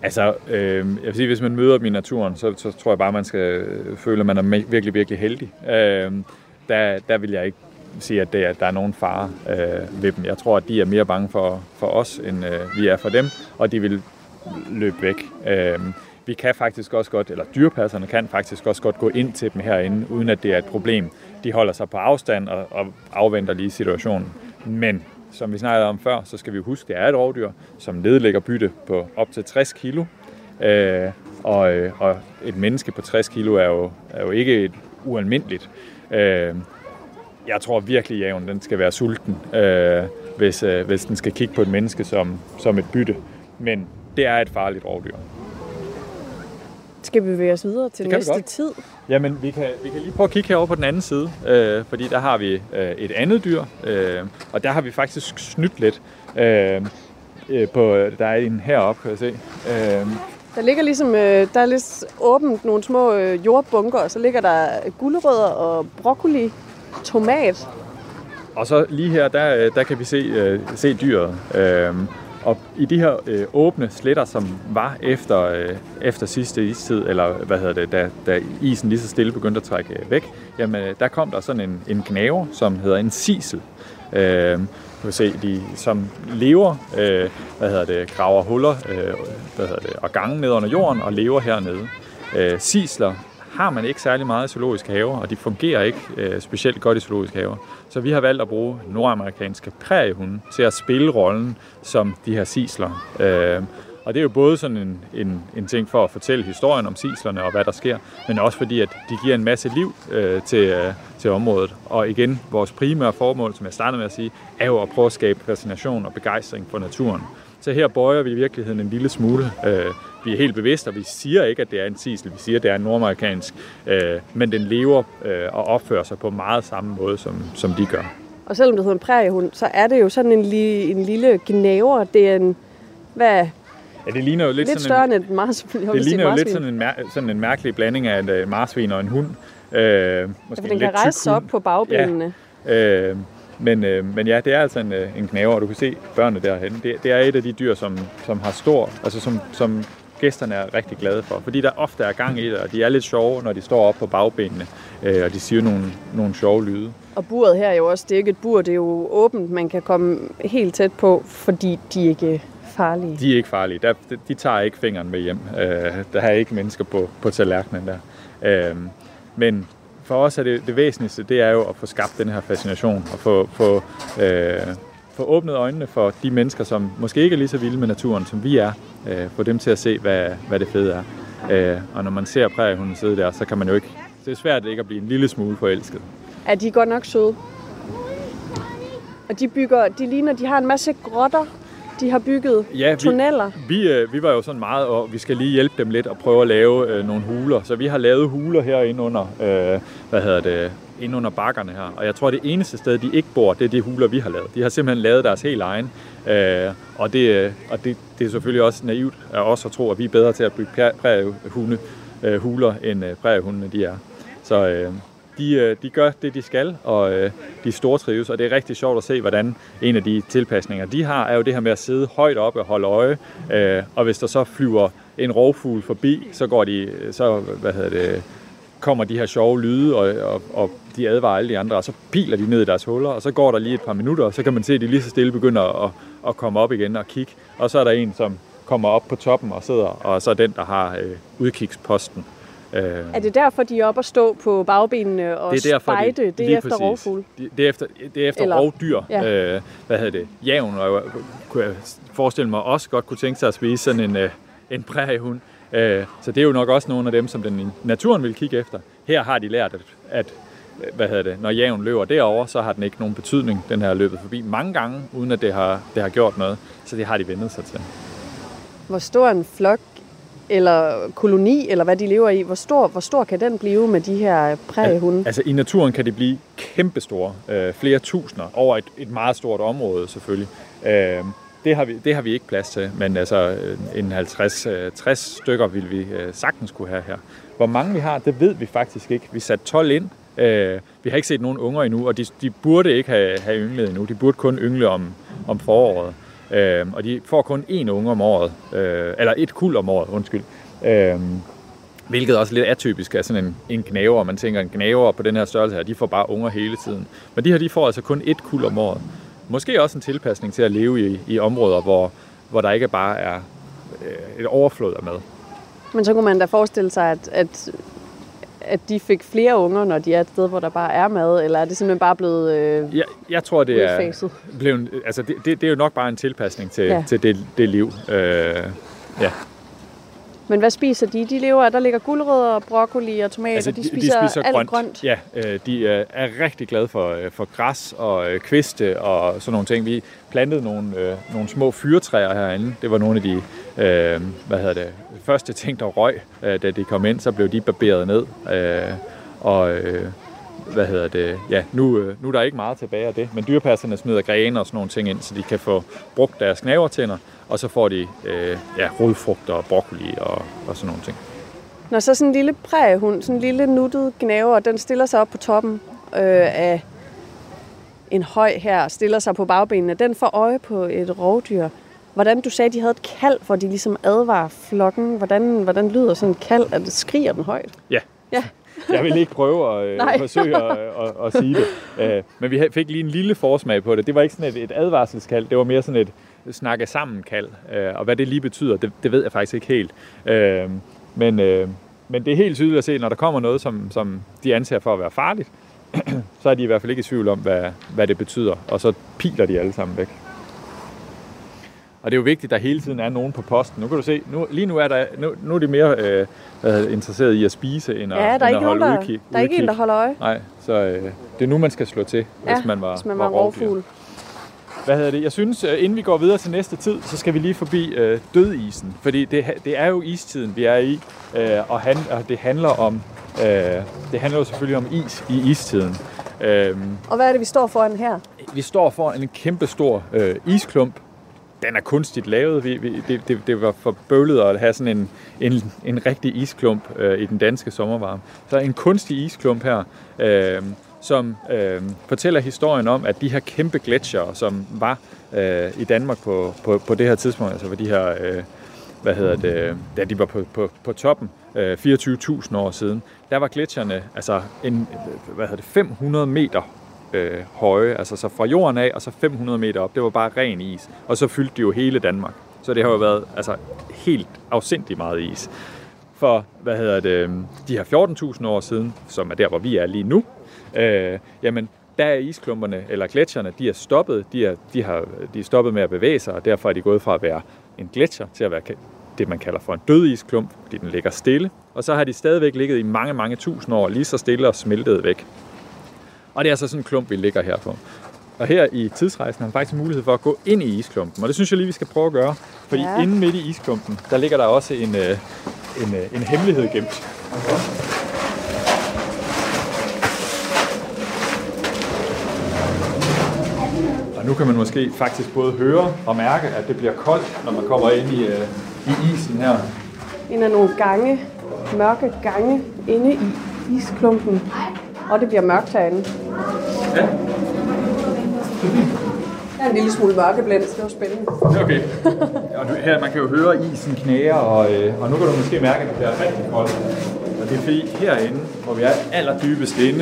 Altså, øh, jeg vil sige, hvis man møder dem i naturen, så, så tror jeg bare, man skal øh, føle, at man er virkelig, virkelig heldig. Øh, der, der vil jeg ikke sige, at, det, at der er nogen fare øh, ved dem. Jeg tror, at de er mere bange for, for os, end øh, vi er for dem, og de vil løbe væk. Øh, vi kan faktisk også godt, eller dyrepasserne kan faktisk også godt gå ind til dem herinde, uden at det er et problem. De holder sig på afstand og, og afventer lige situationen. Men som vi snakkede om før, så skal vi huske, at det er et rovdyr, som nedlægger bytte på op til 60 kilo. Øh, og, øh, og et menneske på 60 kilo er jo, er jo ikke et ualmindeligt. Øh, jeg tror virkelig, at den skal være sulten, øh, hvis, øh, hvis den skal kigge på et menneske som, som et bytte. Men det er et farligt rovdyr. Skal vi bevæge os videre til Det næste godt. tid? Jamen, vi kan, vi kan lige prøve at kigge herover på den anden side, øh, fordi der har vi øh, et andet dyr, øh, og der har vi faktisk snydt lidt. Øh, øh, på, der er en heroppe, kan jeg se. Øh, Der ligger ligesom, øh, der er lidt åbent nogle små øh, jordbunker, og så ligger der gulerødder og broccoli, tomat. og så lige her, der, øh, der kan vi se, øh, se dyret. Øh, og i de her øh, åbne sletter, som var efter, øh, efter sidste istid, eller hvad hedder det, da, da isen lige så stille begyndte at trække øh, væk, jamen øh, der kom der sådan en, en gnaver, som hedder en sisel. Øh, du kan se, de som lever, øh, hvad hedder det, graver huller øh, hvad hedder det, og gange ned under jorden og lever hernede. Øh, sisler har man ikke særlig meget i zoologiske haver, og de fungerer ikke øh, specielt godt i zoologiske haver. Så vi har valgt at bruge nordamerikanske præriehunde til at spille rollen som de her sisler. Øh, og det er jo både sådan en, en, en ting for at fortælle historien om sislerne og hvad der sker, men også fordi, at de giver en masse liv øh, til, øh, til området. Og igen, vores primære formål, som jeg startede med at sige, er jo at prøve at skabe fascination og begejstring for naturen. Så her bøjer vi i virkeligheden en lille smule. Øh, vi er helt bevidste, og vi siger ikke, at det er en sisel. Vi siger, at det er en nordamerikansk. Øh, men den lever øh, og opfører sig på meget samme måde, som, som de gør. Og selvom det hedder en præriehund, så er det jo sådan en, li, en lille gnaver. Det er en, hvad, Ja, det ligner jo lidt, lidt sådan større en, end et marsvin. det ligner jo lidt sådan en, mær- sådan en mærkelig blanding af en øh, marsvin og en hund. Øh, måske For en den lidt kan rejse sig op på bagbenene. Øh, men, øh, men ja, det er altså en, øh, en knaver, og du kan se børnene derhen. Det, det er et af de dyr, som, som har stor, altså som, som gæsterne er rigtig glade for. Fordi der ofte er gang i det, og de er lidt sjove, når de står op på bagbenene, øh, og de siger nogle, nogle sjove lyde. Og buret her er jo også, det er ikke et bur, det er jo åbent. Man kan komme helt tæt på, fordi de ikke farlige. De er ikke farlige. Der, de, de tager ikke fingeren med hjem. Øh, der er ikke mennesker på, på tallerkenen der. Øh, men for os er det, det væsentligste, det er jo at få skabt den her fascination, og få, få, øh, få åbnet øjnene for de mennesker, som måske ikke er lige så vilde med naturen, som vi er. Øh, få dem til at se, hvad, hvad det fede er. Øh, og når man ser præriehunden sidde der, så kan man jo ikke... Det er svært ikke at blive en lille smule forelsket. Er de godt nok søde? Og de bygger, de ligner, de har en masse grotter. De har bygget Ja, vi- tunneller. Vi, øh, vi var jo sådan meget, og vi skal lige hjælpe dem lidt og prøve at lave øh, nogle huler. Så vi har lavet huler herinde under, øh, hvad hedder det, inde under bakkerne her. Og jeg tror, det eneste sted, de ikke bor, det er de huler, vi har lavet. De har simpelthen lavet deres helt egen. Øh, og det, øh, og det, det er selvfølgelig også naivt af os at tro, at vi er bedre til at bygge præ- præriehunde, øh, huler, end øh, præriehundene de er. Så øh, de, øh, de gør det, de skal, og øh, de stortrives, og det er rigtig sjovt at se, hvordan en af de tilpasninger, de har, er jo det her med at sidde højt oppe og holde øje, øh, og hvis der så flyver en rovfugl forbi, så går de, så, hvad hedder det, kommer de her sjove lyde, og, og, og de advarer alle de andre, og så piler de ned i deres huller, og så går der lige et par minutter, og så kan man se, at de lige så stille begynder at, at komme op igen og kigge. Og så er der en, som kommer op på toppen og sidder, og så er den, der har øh, udkigsposten. Øh, Er det derfor, de er oppe og stå på bagbenene og det er derfor, spejde? de, det er efter præcis. rovfugl. De- Det er efter, det er efter Eller- rovdyr. ja. Øh, hvad hedder det? Javen, og jeg kunne jeg forestille mig også godt kunne tænke sig at spise sådan en, øh, en præriehund. Øh, så det er jo nok også nogle af dem, som den naturen vil kigge efter. Her har de lært, at, at øh, hvad hedder det, når javen løber derover, så har den ikke nogen betydning. Den har løbet forbi mange gange, uden at det har, det har gjort noget. Så det har de vendet sig til. Hvor stor en flok eller koloni, eller hvad de lever i, hvor stor, hvor stor kan den blive med de her præriehunde? Altså i naturen kan de blive kæmpestore, øh, flere tusinder, over et, et meget stort område selvfølgelig. Øh, det, har vi, det har vi ikke plads til, men altså øh, en 50-60 øh, stykker vil vi øh, sagtens kunne have her. Hvor mange vi har, det ved vi faktisk ikke. Vi satte 12 ind. Øh, vi har ikke set nogen unger endnu, og de, de burde ikke have, have ynglet endnu. De burde kun yngle om, om foråret. Øh, og de får kun én unge om året, øh, eller et kul om året, undskyld. Øh, Hvilket også er lidt atypisk af sådan en, en gnaver. Man tænker, en gnaver på den her størrelse her, de får bare unger hele tiden. Men de her, de får altså kun et kul om året. Måske også en tilpasning til at leve i, i områder, hvor, hvor der ikke bare er øh, et overflod af mad. Men så kunne man da forestille sig, at, at, at de fik flere unger, når de er et sted, hvor der bare er mad, eller er det simpelthen bare blevet øh, Jeg, jeg tror, det er, blevet, altså det, det, det er jo nok bare en tilpasning til, Ja. til det, det liv. Øh, ja. Men hvad spiser de? De lever af, der ligger guldrødder, broccoli og tomater. Altså, de, spiser de spiser alt grønt. grønt. Ja, øh, de øh, er rigtig glade for, øh, for græs og øh, kviste og sådan nogle ting. Vi plantede nogle, øh, nogle små fyrtræer herinde. Det var nogle af de øh, hvad hedder det, første ting, der røg, øh, da de kom ind. Så blev de barberet ned. Øh, og øh, hvad hedder det, ja, nu, øh, nu er der ikke meget tilbage af det, men dyrepasserne smider grene og sådan nogle ting ind, så de kan få brugt deres knavertænder, og så får de øh, ja, rodfrugter og broccoli og, og sådan nogle ting. Når så sådan en lille prægehund, sådan en lille nuttet gnaver, den stiller sig op på toppen øh, af en høj her, stiller sig på bagbenene, den får øje på et rovdyr. Hvordan du sagde, de havde et kald, hvor de ligesom advarer flokken. Hvordan, hvordan lyder sådan et kald? at det skriger den højt? Ja. Ja. Jeg vil ikke prøve at øh, forsøge at, at, at sige det. Øh, men vi fik lige en lille forsmag på det. Det var ikke sådan et, et advarselskald, det var mere sådan et snakke sammen kald. Øh, og hvad det lige betyder, det, det ved jeg faktisk ikke helt. Øh, men, øh, men det er helt tydeligt at se, når der kommer noget, som, som de anser for at være farligt, så er de i hvert fald ikke i tvivl om, hvad, hvad det betyder. Og så piler de alle sammen væk. Og det er jo vigtigt, at der hele tiden er nogen på posten. Nu kan du se, nu, lige nu er, der, nu, nu er de mere øh, interesseret i at spise, end at, Ja, der er end at ikke nogen, holde der, udkig. der er ikke en, der holder øje. Nej, så øh, det er nu, man skal slå til, Ja, hvis man var, hvis man var, var rovfugl. Hvad hedder det? Jeg synes, øh, inden vi går videre til næste tid, så skal vi lige forbi øh, dødisen. Fordi det, det er jo istiden, vi er i, øh, og, han, og det handler om øh, det handler jo selvfølgelig om is i istiden. Øh, Og hvad er det, vi står foran her? vi står for en kæmpe stor øh, isklump. Den er kunstigt lavet. Vi, vi, det, det, det var for bøvlet at have sådan en, en, en rigtig isklump øh, i den danske sommervarme. Så en kunstig isklump her, øh, som øh, fortæller historien om, at de her kæmpe gletsjer, som var øh, i Danmark på, på, på det her tidspunkt, altså hvor de her, øh, hvad hedder det, da de var på, på, på toppen, øh, 24.000 år siden, der var gletsjerne altså en, hvad hedder det, 500 meter øh, høje, altså så fra jorden af og så 500 meter op, det var bare ren is. Og så fyldte de jo hele Danmark. Så det har jo været altså, helt afsindig meget is. For, hvad hedder det, øhm, de her 14.000 år siden, som er der, hvor vi er lige nu, øh, jamen, der er isklumperne, eller gletsjerne, de er stoppet, de er, de, har, de er stoppet med at bevæge sig, og derfor er de gået fra at være en gletsjer til at være det, man kalder for en død isklump, fordi den ligger stille. Og så har de stadigvæk ligget i mange, mange tusind år, lige så stille og smeltet væk. Og det er altså sådan en klump, vi ligger her på. Og her i tidsrejsen har man faktisk mulighed for at gå ind i isklumpen, og det synes jeg lige, vi skal prøve at gøre. Fordi Ja. inde midt i isklumpen, der ligger der også en, øh, en, øh, en hemmelighed gemt. Og nu kan man måske faktisk både høre og mærke, at det bliver koldt, når man kommer ind i, øh, i isen her. En af nogle gange, mørke gange inde i isklumpen. Og det bliver mørkt herinde. Ja, Der er en lille smule mørkeblændt, det var spændende. okay. Og du, her, man kan jo høre isen knære, og, øh, og nu kan du måske mærke, at det bliver rigtig koldt. Og det er fordi herinde, hvor vi er allerdybest inde,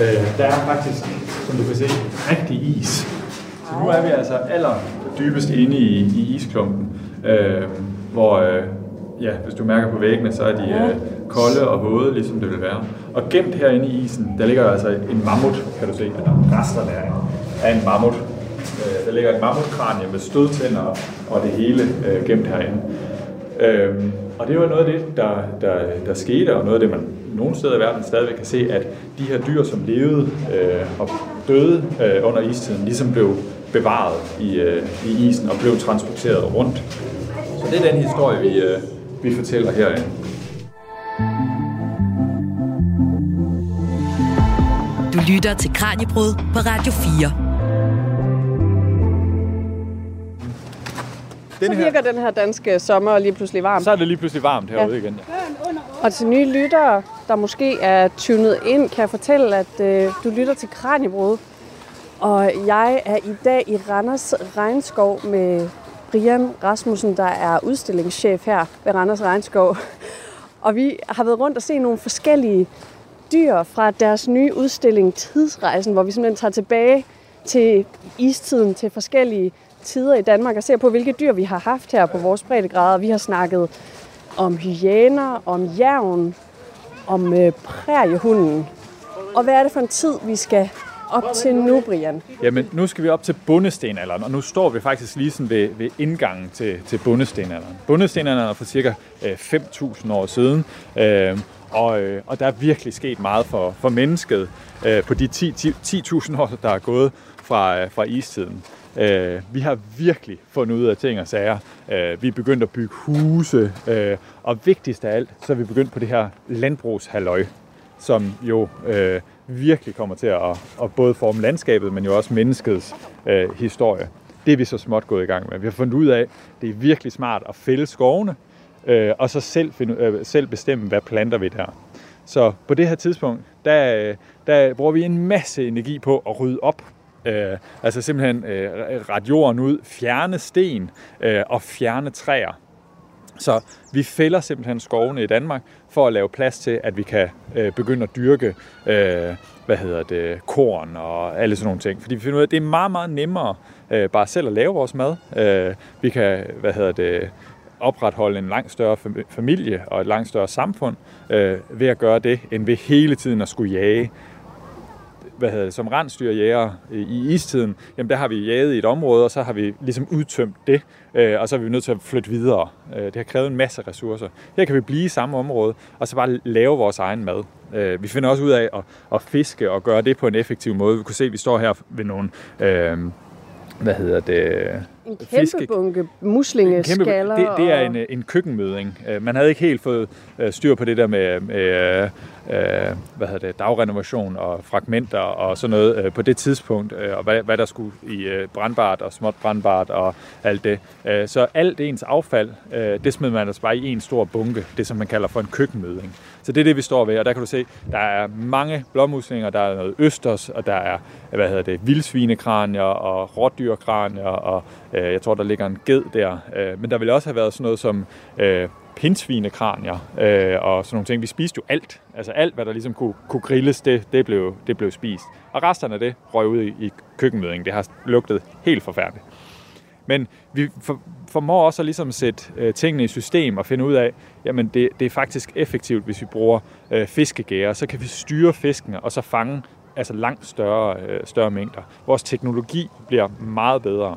øh, der er faktisk, som du kan se, rigtig is. Så nu er vi altså allerdybest inde i, i isklumpen, øh, hvor, øh, ja, hvis du mærker på væggene, så er de øh, kolde og våde, ligesom det vil være. Og gemt herinde i isen, der ligger altså en mammut, kan du se, eller resterne af en mammut. Øh, der ligger et mammutkranie med stødtænder og det hele øh, gemt herinde. Øhm, og det var noget af det, der, der, der skete, og noget af det, man nogle steder i verden stadigvæk kan se, at de her dyr, som levede øh, og døde øh, under istiden, ligesom blev bevaret i, øh, i isen og blev transporteret rundt. Så det er den historie, vi, øh, vi fortæller herinde. Lytter til Kranjebrud på Radio 4. Så Den virker den her danske sommer lige pludselig varm. så er det lige pludselig varmt herude igen. Og til nye lyttere, der måske er tunet ind, kan jeg fortælle, at øh, du lytter til Kranjebrud. Og jeg er i dag i Randers Regnskov med Brian Rasmussen, der er udstillingschef her ved Randers Regnskov. Og vi har været rundt og se nogle forskellige dyr fra deres nye udstilling Tidsrejsen, hvor vi simpelthen tager tilbage til istiden, til forskellige tider i Danmark og ser på, hvilke dyr vi har haft her på vores breddegrader. Vi har snakket om hyæner, om jævn, om øh, præriehunden. Og hvad er det for en tid, vi skal op til nu, Brian? Jamen, nu skal vi op til bundestenalderen, og nu står vi faktisk lige sådan ved, ved indgangen til, til bundestenalderen. Bundestenalderen er for cirka øh, 5.000 år siden, øh, og, øh, og der er virkelig sket meget for, for mennesket øh, på de 10 10 10.000 år, der er gået fra, øh, fra istiden. Øh, vi har virkelig fundet ud af ting og sager. Øh, vi er begyndt at bygge huse, øh, og vigtigst af alt, så er vi begyndt på det her landbrugshalløj som jo øh, virkelig kommer til at, at både forme landskabet, men jo også menneskets øh, historie. Det er vi så småt gået i gang med. Vi har fundet ud af, at det er virkelig smart at fælde skovene, øh, og så selv, finde, øh, selv bestemme, hvad planter vi der. Så på det her tidspunkt, der, øh, der bruger vi en masse energi på at rydde op. Øh, altså simpelthen øh, ret jorden ud, fjerne sten øh, og fjerne træer. Så vi fælder simpelthen skovene i Danmark for at lave plads til, at vi kan øh, begynde at dyrke øh, hvad hedder det, korn og alle sådan nogle ting. Fordi vi finder ud af, at det er meget, meget nemmere øh, bare selv at lave vores mad. Øh, vi kan hvad hedder det, opretholde en langt større familie og et langt større samfund øh, ved at gøre det, end ved hele tiden at skulle jage hvad hedder det, som rensdyrjæger i istiden, jamen der har vi jaget i et område, og så har vi ligesom udtømt det, øh, og så er vi nødt til at flytte videre. Øh, det har krævet en masse ressourcer. Her kan vi blive i samme område, og så bare lave vores egen mad. Øh, vi finder også ud af at, at fiske og gøre det på en effektiv måde. Vi kunne se, at vi står her ved nogle, øh, hvad hedder det, en Fiske- kæmpe bunke en muslingeskaller. det, det er en, øh, en køkkenmøding. Øh, Man havde ikke helt fået øh, styr på det der med, med øh, øh, hvad hedder det, dagrenovation og fragmenter og sådan noget øh, på det tidspunkt, øh, og hvad, hvad der skulle i øh, brandbart og småt brandbart og alt det. Øh, Så alt ens affald, øh, det smed man altså bare i en stor bunke, det som man kalder for en køkkenmøding. Så det er det, vi står ved, og der kan du se, der er mange blåmuslinger, der er noget østers, og der er, hvad hedder det, vildsvinekranier og rådyrkranier, og øh, jeg tror, der ligger en ged der. Øh, men der ville også have været sådan noget som øh, pindsvinekranier øh, og sådan nogle ting. Vi spiste jo alt. Altså alt, hvad der ligesom kunne, kunne grilles, det, det, blev, det blev spist. Og resterne af det røg ud i, i køkkenmødingen. Det har lugtet helt forfærdeligt. Men vi for, formår også at ligesom sætte øh, tingene i system og finde ud af, jamen det, det er faktisk effektivt, hvis vi bruger øh, fiskegærer. Så kan vi styre fiskene og så fange altså langt større, øh, større mængder. Vores teknologi bliver meget bedre.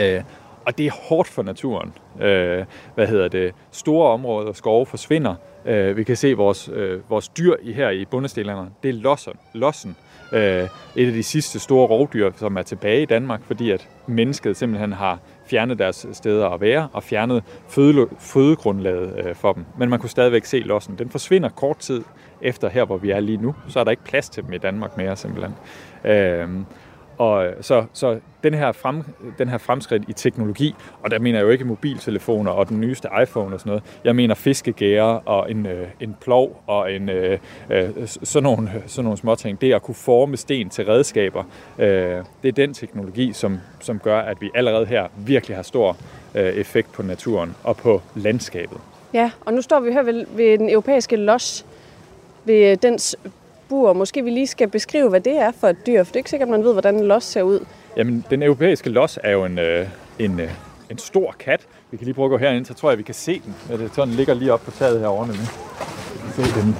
Øh, og det er hårdt for naturen. Øh, hvad hedder det? Store områder og skove forsvinder. Øh, vi kan se vores, øh, vores dyr i, her i bundestilerne. Det er lossen. lossen. øh, et af de sidste store rovdyr, som er tilbage i Danmark, fordi at mennesket simpelthen har fjernet deres steder at være og fjernet føde, fødegrundlaget øh, for dem. Men man kunne stadigvæk se lossen. Den forsvinder kort tid efter her, hvor vi er lige nu. Så er der ikke plads til dem i Danmark mere simpelthen. Øh, og øh, så, så den, her frem, den her fremskridt i teknologi, og der mener jeg jo ikke mobiltelefoner og den nyeste iPhone og sådan noget, jeg mener fiskegære og en, øh, en plov og en, øh, øh, sådan, nogle, øh, sådan nogle småting. Det at kunne forme sten til redskaber, øh, det er den teknologi, som, som gør, at vi allerede her virkelig har stor øh, effekt på naturen og på landskabet. Ja, og nu står vi her ved, ved den europæiske los, ved øh, dens bur. Måske vi lige skal beskrive, hvad det er for et dyr, for det er ikke sikkert, man ved, hvordan en los ser ud. Jamen, den europæiske los er jo en, øh, en, øh, en stor kat. Vi kan lige prøve at gå herind, så tror jeg, vi kan se den. Ja, det, den ligger lige op på taget herovre nemlig. Se, den,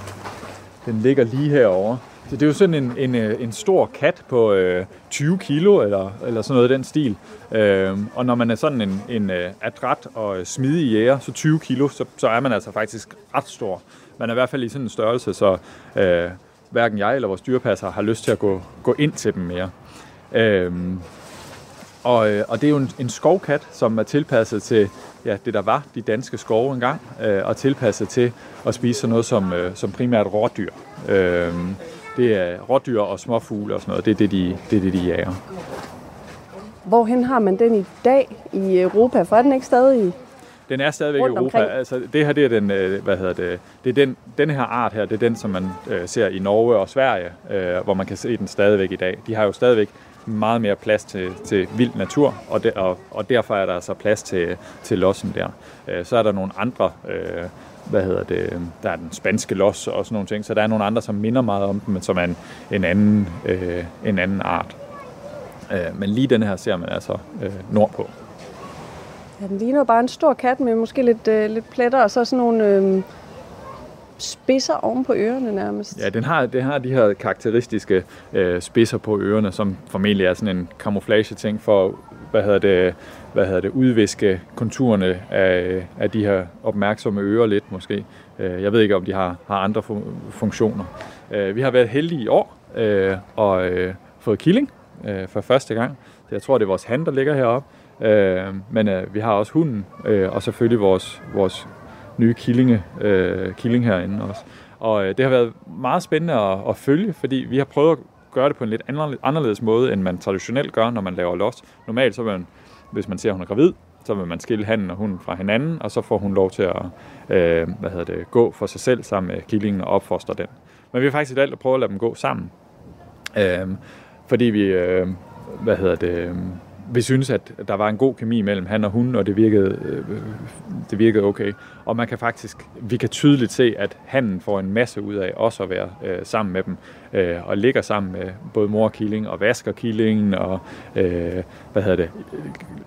den ligger lige herovre. Så det er jo sådan en, en, øh, en stor kat på øh, 20 kilo, eller, eller sådan noget i den stil. Øh, og når man er sådan en, en uh, adræt og øh, smidig jæger, så 20 kilo, så, så er man altså faktisk ret stor. Man er i hvert fald i sådan en størrelse, så øh, hverken jeg eller vores dyrepasser har lyst til at gå, gå ind til dem mere. Øhm, og, øh, og det er jo en, en skovkat, som er tilpasset til ja, det, der var de danske skove engang, øh, og tilpasset til at spise sådan noget som, øh, som primært rådyr. Øh, det er rådyr og småfugle og sådan noget. Det er det, de, det, er det, de jager. Hvorhen har man den i dag i Europa? For er den ikke stadig den er stadigvæk i Europa. Altså, det her det er den, øh, hvad hedder det, det er den, den her art her, det er den, som man øh, ser i Norge og Sverige, øh, hvor man kan se den stadigvæk i dag. De har jo stadigvæk meget mere plads til, til vild natur, og, de, og, og derfor er der altså plads til, til lossen der. Øh, så er der nogle andre, øh, hvad hedder det, der er den spanske los og sådan nogle ting, så der er nogle andre, som minder meget om dem, men som er en, en, anden, øh, en anden art. Øh, men lige den her ser man altså øh, nordpå. Ja, den ligner bare en stor kat med måske lidt, øh, lidt pletter og så sådan nogle øh, spidser oven på ørerne nærmest. Ja, den har, den har de her karakteristiske øh, spidser på ørerne, som formentlig er sådan en camouflage-ting for hvad hedder det, hvad hedder det, udviske konturerne af, af de her opmærksomme ører lidt måske. Øh, jeg ved ikke, om de har, har andre funktioner. Øh, vi har været heldige i år øh, og øh, fået killing øh, for første gang. Så jeg tror, det er vores hand, der ligger heroppe. Øh, men øh, vi har også hunden, øh, og selvfølgelig vores, vores nye killinge, øh, killing herinde også. Og øh, det har været meget spændende at, at følge, fordi vi har prøvet at gøre det på en lidt anderledes måde, end man traditionelt gør, når man laver los. Normalt, så vil man, hvis man ser, at hun er gravid, så vil man skille handen og hunden fra hinanden, og så får hun lov til at øh, hvad hedder det, gå for sig selv sammen med killingen og opfostre den. Men vi har faktisk valgt at prøve at lade dem gå sammen. Øh, fordi vi, øh, hvad hedder det, øh, vi synes, at der var en god kemi mellem han og hun, og det virkede, øh, det virkede okay. Og man kan faktisk, vi kan tydeligt se, at han får en masse ud af også at være øh, sammen med dem, øh, og ligger sammen med både mor og killing, og vasker killingen, og øh, hvad hedder det,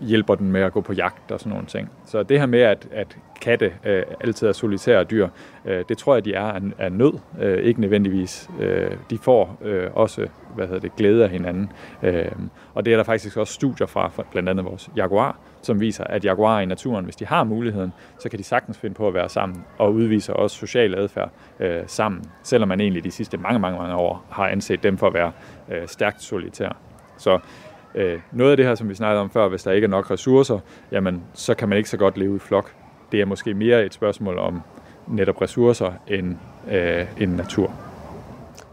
hjælper den med at gå på jagt og sådan nogle ting. Så det her med, at, at katte øh, altid er solitære dyr, øh, det tror jeg, de er af, af nød, øh, ikke nødvendigvis. Øh, de får øh, også hvad hedder det, glæde af hinanden. Øh, og det er der faktisk også studier fra, fra blandt andet vores jaguar, som viser, at jaguarer i naturen, hvis de har muligheden, så kan de sagtens finde på at være sammen og udviser også social adfærd øh, sammen, selvom man egentlig de sidste mange, mange, mange år har anset dem for at være øh, stærkt solitære. Så øh, noget af det her, som vi snakkede om før, hvis der ikke er nok ressourcer, jamen så kan man ikke så godt leve i flok. Det er måske mere et spørgsmål om netop ressourcer end, øh, end natur.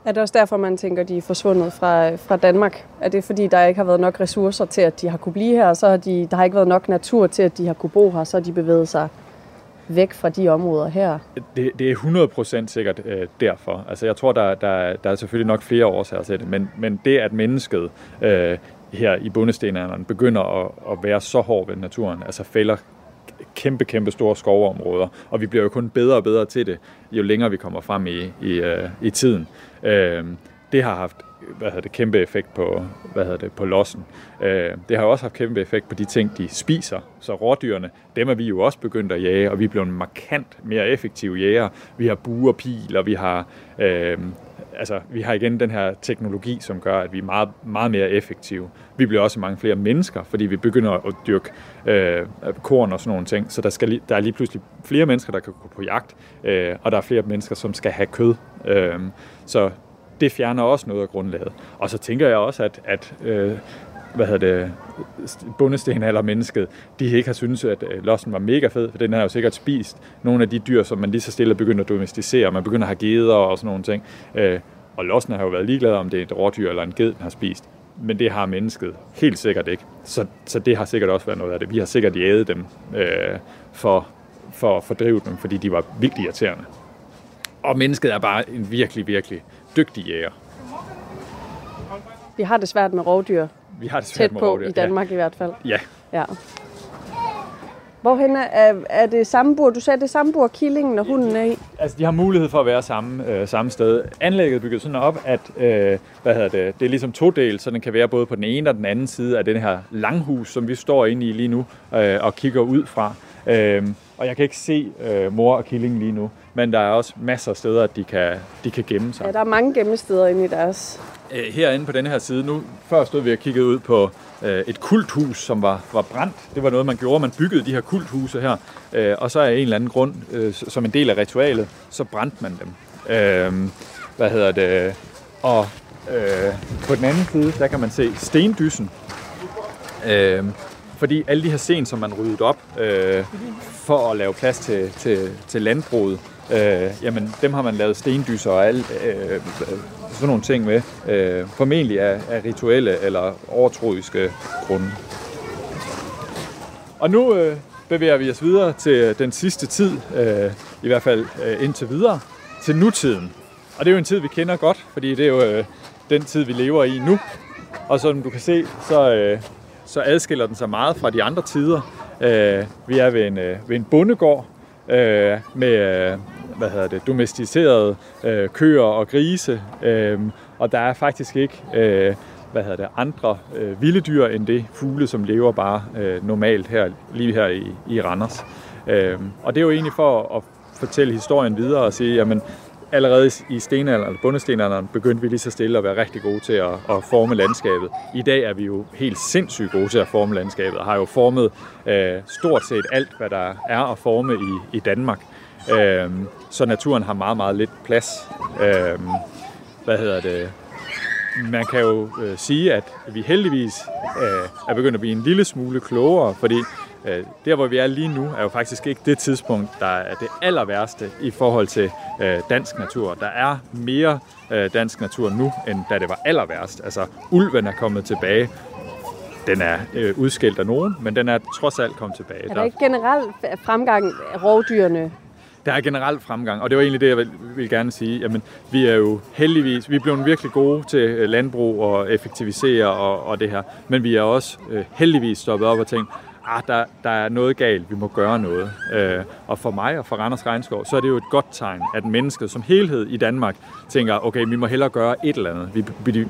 Er det også derfor, man tænker, at de er forsvundet fra, fra Danmark? Er det fordi, der ikke har været nok ressourcer til, at de har kunne blive her, og så har de, der har ikke været nok natur til, at de har kunne bo her, så har de bevæget sig væk fra de områder her? Det, det er 100% sikkert øh, derfor. Altså jeg tror, der, der, der er selvfølgelig nok flere årsager til det, men, men det, at mennesket øh, her i bundestenalderen begynder at, at være så hård ved naturen, altså fælder kæmpe, kæmpe store skovområder, og vi bliver jo kun bedre og bedre til det, jo længere vi kommer frem i, i, uh, i tiden. Uh, det har haft hvad hedder det, kæmpe effekt på, hvad hedder det, på lossen. Uh, det har også haft kæmpe effekt på de ting, de spiser. Så rådyrene, dem er vi jo også begyndt at jage, og vi er blevet markant mere effektive jæger. Vi har buer, pil, og vi har uh, altså, vi har igen den her teknologi, som gør, at vi er meget, meget mere effektive. Vi bliver også mange flere mennesker, fordi vi begynder at dyrke øh, korn og sådan nogle ting. Så der, skal, der er lige pludselig flere mennesker, der kan gå på jagt, øh, og der er flere mennesker, som skal have kød. Øh, så det fjerner også noget af grundlaget. Og så tænker jeg også, at, at øh, hvad hedder det, bundesten eller mennesket, de ikke har syntes, at øh, lossen var mega fed, for den har jo sikkert spist nogle af de dyr, som man lige så stille begynder at domesticere. Man begynder at have geder og sådan nogle ting. Øh, og lossen har jo været ligeglad, om det er et rådyr eller en ged, den har spist. Men det har mennesket helt sikkert ikke. Så, så det har sikkert også været noget af det. Vi har sikkert jæget dem øh, for, for at fordrive dem, fordi de var vildt irriterende. Og mennesket er bare en virkelig, virkelig dygtig jæger. Vi har det svært med rovdyr. Vi har det svært Tæt med på rovdyr. i Danmark ja. i hvert fald. Ja. Ja. Hvorhen er, er det samme bur? Du sagde, det er samme bur, killingen og hunden er i. Altså, de har mulighed for at være samme, øh, samme sted. Anlægget er bygget sådan op, at øh, hvad hedder det, det er ligesom to del, så den kan være både på den ene og den anden side af den her langhus, som vi står inde i lige nu øh, og kigger ud fra. Øh, og jeg kan ikke se øh, mor og killing lige nu, men der er også masser af steder, at de kan, de kan gemme sig. Ja, der er mange gemmesteder inde i deres... Øh, herinde på denne her side, nu før stod vi og kiggede ud på øh, et kulthus, som var, var brændt. Det var noget, man gjorde. Man byggede de her kulthuse her, øh, og så af en eller anden grund, øh, som en del af ritualet, så brændte man dem. Øh, hvad hedder det? Og øh, på den anden side, der kan man se stendyssen. Øh, fordi alle de her sten, som man ryddede op øh, for at lave plads til, til, til landbruget, øh, jamen dem har man lavet stendyser og alt, øh, sådan nogle ting med. Øh, formentlig af, af rituelle eller overtroiske grunde. Og nu øh, bevæger vi os videre til den sidste tid, øh, i hvert fald øh, indtil videre, til nutiden. Og det er jo en tid, vi kender godt, fordi det er jo øh, den tid, vi lever i nu. Og som du kan se, så, øh, så adskiller den sig meget fra de andre tider. Øh, vi er ved en, øh, ved en bondegård øh, med øh, hvad hedder det, domesticerede øh, køer og grise, øh, og der er faktisk ikke øh, hvad hedder det, andre øh, vilde dyr end det fugle, som lever bare øh, normalt her, lige her i, i Randers. Øh, og det er jo egentlig for at fortælle historien videre og sige, jamen allerede i stenalderen, eller bundestenalderen, begyndte vi lige så stille at være rigtig gode til at, at forme landskabet. I dag er vi jo helt sindssygt gode til at forme landskabet, og har jo formet øh, stort set alt, hvad der er at forme i, i Danmark. Øh, så naturen har meget, meget lidt plads. Øh, hvad hedder det? Man kan jo øh, sige, at vi heldigvis øh, er begyndt at blive en lille smule klogere, fordi øh, der, hvor vi er lige nu, er jo faktisk ikke det tidspunkt, der er det aller værste i forhold til øh, dansk natur. Der er mere øh, dansk natur nu, end da det var aller værst. Altså, ulven er kommet tilbage. Den er øh, udskilt af nogen, men den er trods alt kommet tilbage. Er der ikke generelt fremgang af rovdyrene? Der er generelt fremgang, og det var egentlig det, jeg vil, vil gerne sige. Jamen, vi er jo heldigvis, vi er blevet virkelig gode til øh, landbrug og effektivisere og, og det her, men vi er også øh, heldigvis stoppet op og tænkt, ah, der, der er noget galt, vi må gøre noget. Øh, og for mig og for Randers Regnskov, så er det jo et godt tegn, at mennesket som helhed i Danmark tænker, okay, vi må hellere gøre et eller andet. Vi, vi,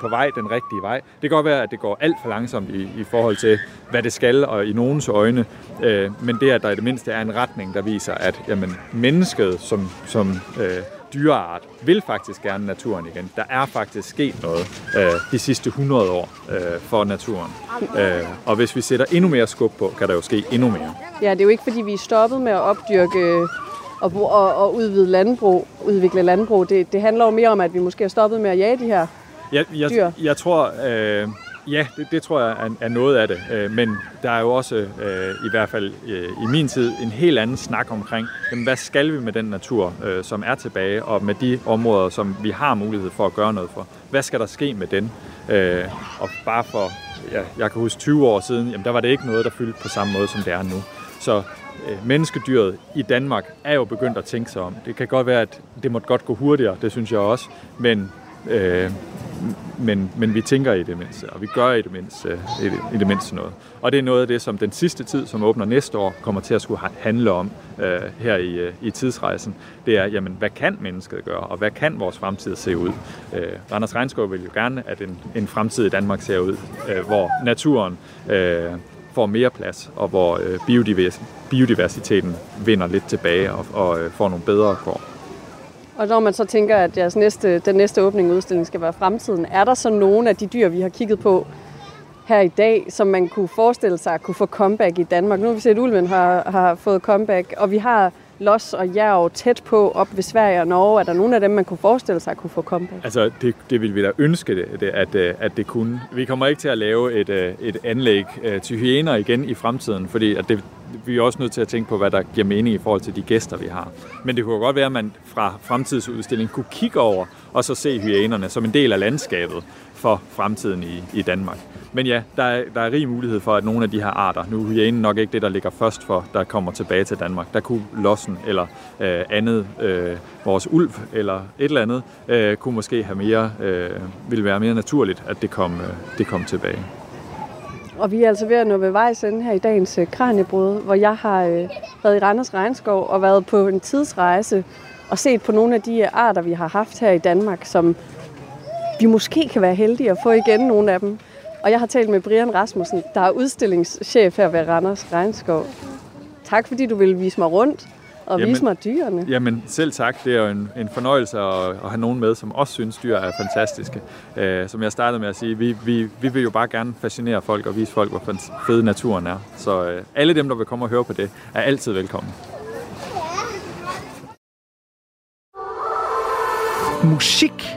på vej den rigtige vej. Det kan godt være, at det går alt for langsomt i, i forhold til, hvad det skal, og i nogens øjne. Øh, men det, at der i det mindste er en retning, der viser, at jamen, mennesket som, som øh, dyreart vil faktisk gerne naturen igen. Der er faktisk sket noget øh, de sidste 100 år øh, for naturen. Øh, og hvis vi sætter endnu mere skub på, kan der jo ske endnu mere. Ja, det er jo ikke, fordi vi er stoppet med at opdyrke og, og, og udvide landbrug, udvikle landbrug. Det, det handler jo mere om, at vi måske er stoppet med at jage de her jeg, jeg, dyr. Jeg tror, øh, ja, det, det tror jeg er, er noget af det. Øh, men der er jo også, øh, i hvert fald øh, i min tid, en helt anden snak omkring, jamen, hvad skal vi med den natur, øh, som er tilbage, og med de områder, som vi har mulighed for at gøre noget for. Hvad skal der ske med den? Øh, og bare for, ja, jeg kan huske 20 år siden, jamen, der var det ikke noget, der fyldte på samme måde, som det er nu. Så øh, menneskedyret i Danmark er jo begyndt at tænke sig om. Det kan godt være, at det måtte godt gå hurtigere, det synes jeg også, men øh, men, men vi tænker i det mindste, og vi gør i det, mindste, i, det, i det mindste noget. Og det er noget af det, som den sidste tid, som åbner næste år, kommer til at skulle handle om øh, her i, øh, i tidsrejsen. Det er, jamen, hvad kan mennesket gøre, og hvad kan vores fremtid se ud? Øh, Randers Regnskov vil jo gerne, at en, en fremtid i Danmark ser ud, øh, hvor naturen øh, får mere plads, og hvor øh, biodivers, biodiversiteten vinder lidt tilbage og, og øh, får nogle bedre kår. Og når man så tænker, at jeres næste, den næste åbning udstilling skal være fremtiden, er der så nogle af de dyr, vi har kigget på her i dag, som man kunne forestille sig kunne få comeback i Danmark? Nu har vi set, at ulven har, har fået comeback, og vi har los og jerv tæt på op ved Sverige og Norge? Er der nogen af dem, man kunne forestille sig kunne få comeback? Altså, det, det vil vi da ønske, det, det, at, øh, at det kunne. Vi kommer ikke til at lave et, øh, et anlæg øh, til hyæner igen i fremtiden, fordi at det, vi er også nødt til at tænke på, hvad der giver mening i forhold til de gæster, vi har. Men det kunne godt være, at man fra fremtidsudstillingen kunne kigge over og så se hyænerne som en del af landskabet for fremtiden i, i Danmark. Men ja, der er, der er rig mulighed for, at nogle af de her arter, nu er hyænen nok ikke det, der ligger først for, der kommer tilbage til Danmark. Der kunne lossen eller øh, andet, øh, vores ulv eller et eller andet, øh, kunne måske have mere, øh, ville være mere naturligt, at det kom, øh, det kom tilbage. Og vi er altså ved at nå ved vejs ende her i dagens øh, Kranjebrud, hvor jeg har øh, været i Randers Regnskov og været på en tidsrejse og set på nogle af de øh, arter, vi har haft her i Danmark, som vi måske kan være heldige at få igen nogle af dem. Og jeg har talt med Brian Rasmussen, der er udstillingschef her ved Randers Regnskov. Tak fordi du ville vise mig rundt og jamen, vise mig dyrene. Jamen selv tak. Det er jo en, en fornøjelse at, at have nogen med, som også synes, dyr er fantastiske. Uh, som jeg startede med at sige, vi, vi, vi vil jo bare gerne fascinere folk og vise folk, hvor fed naturen er. Så uh, alle dem, der vil komme og høre på det, er altid velkommen. Musik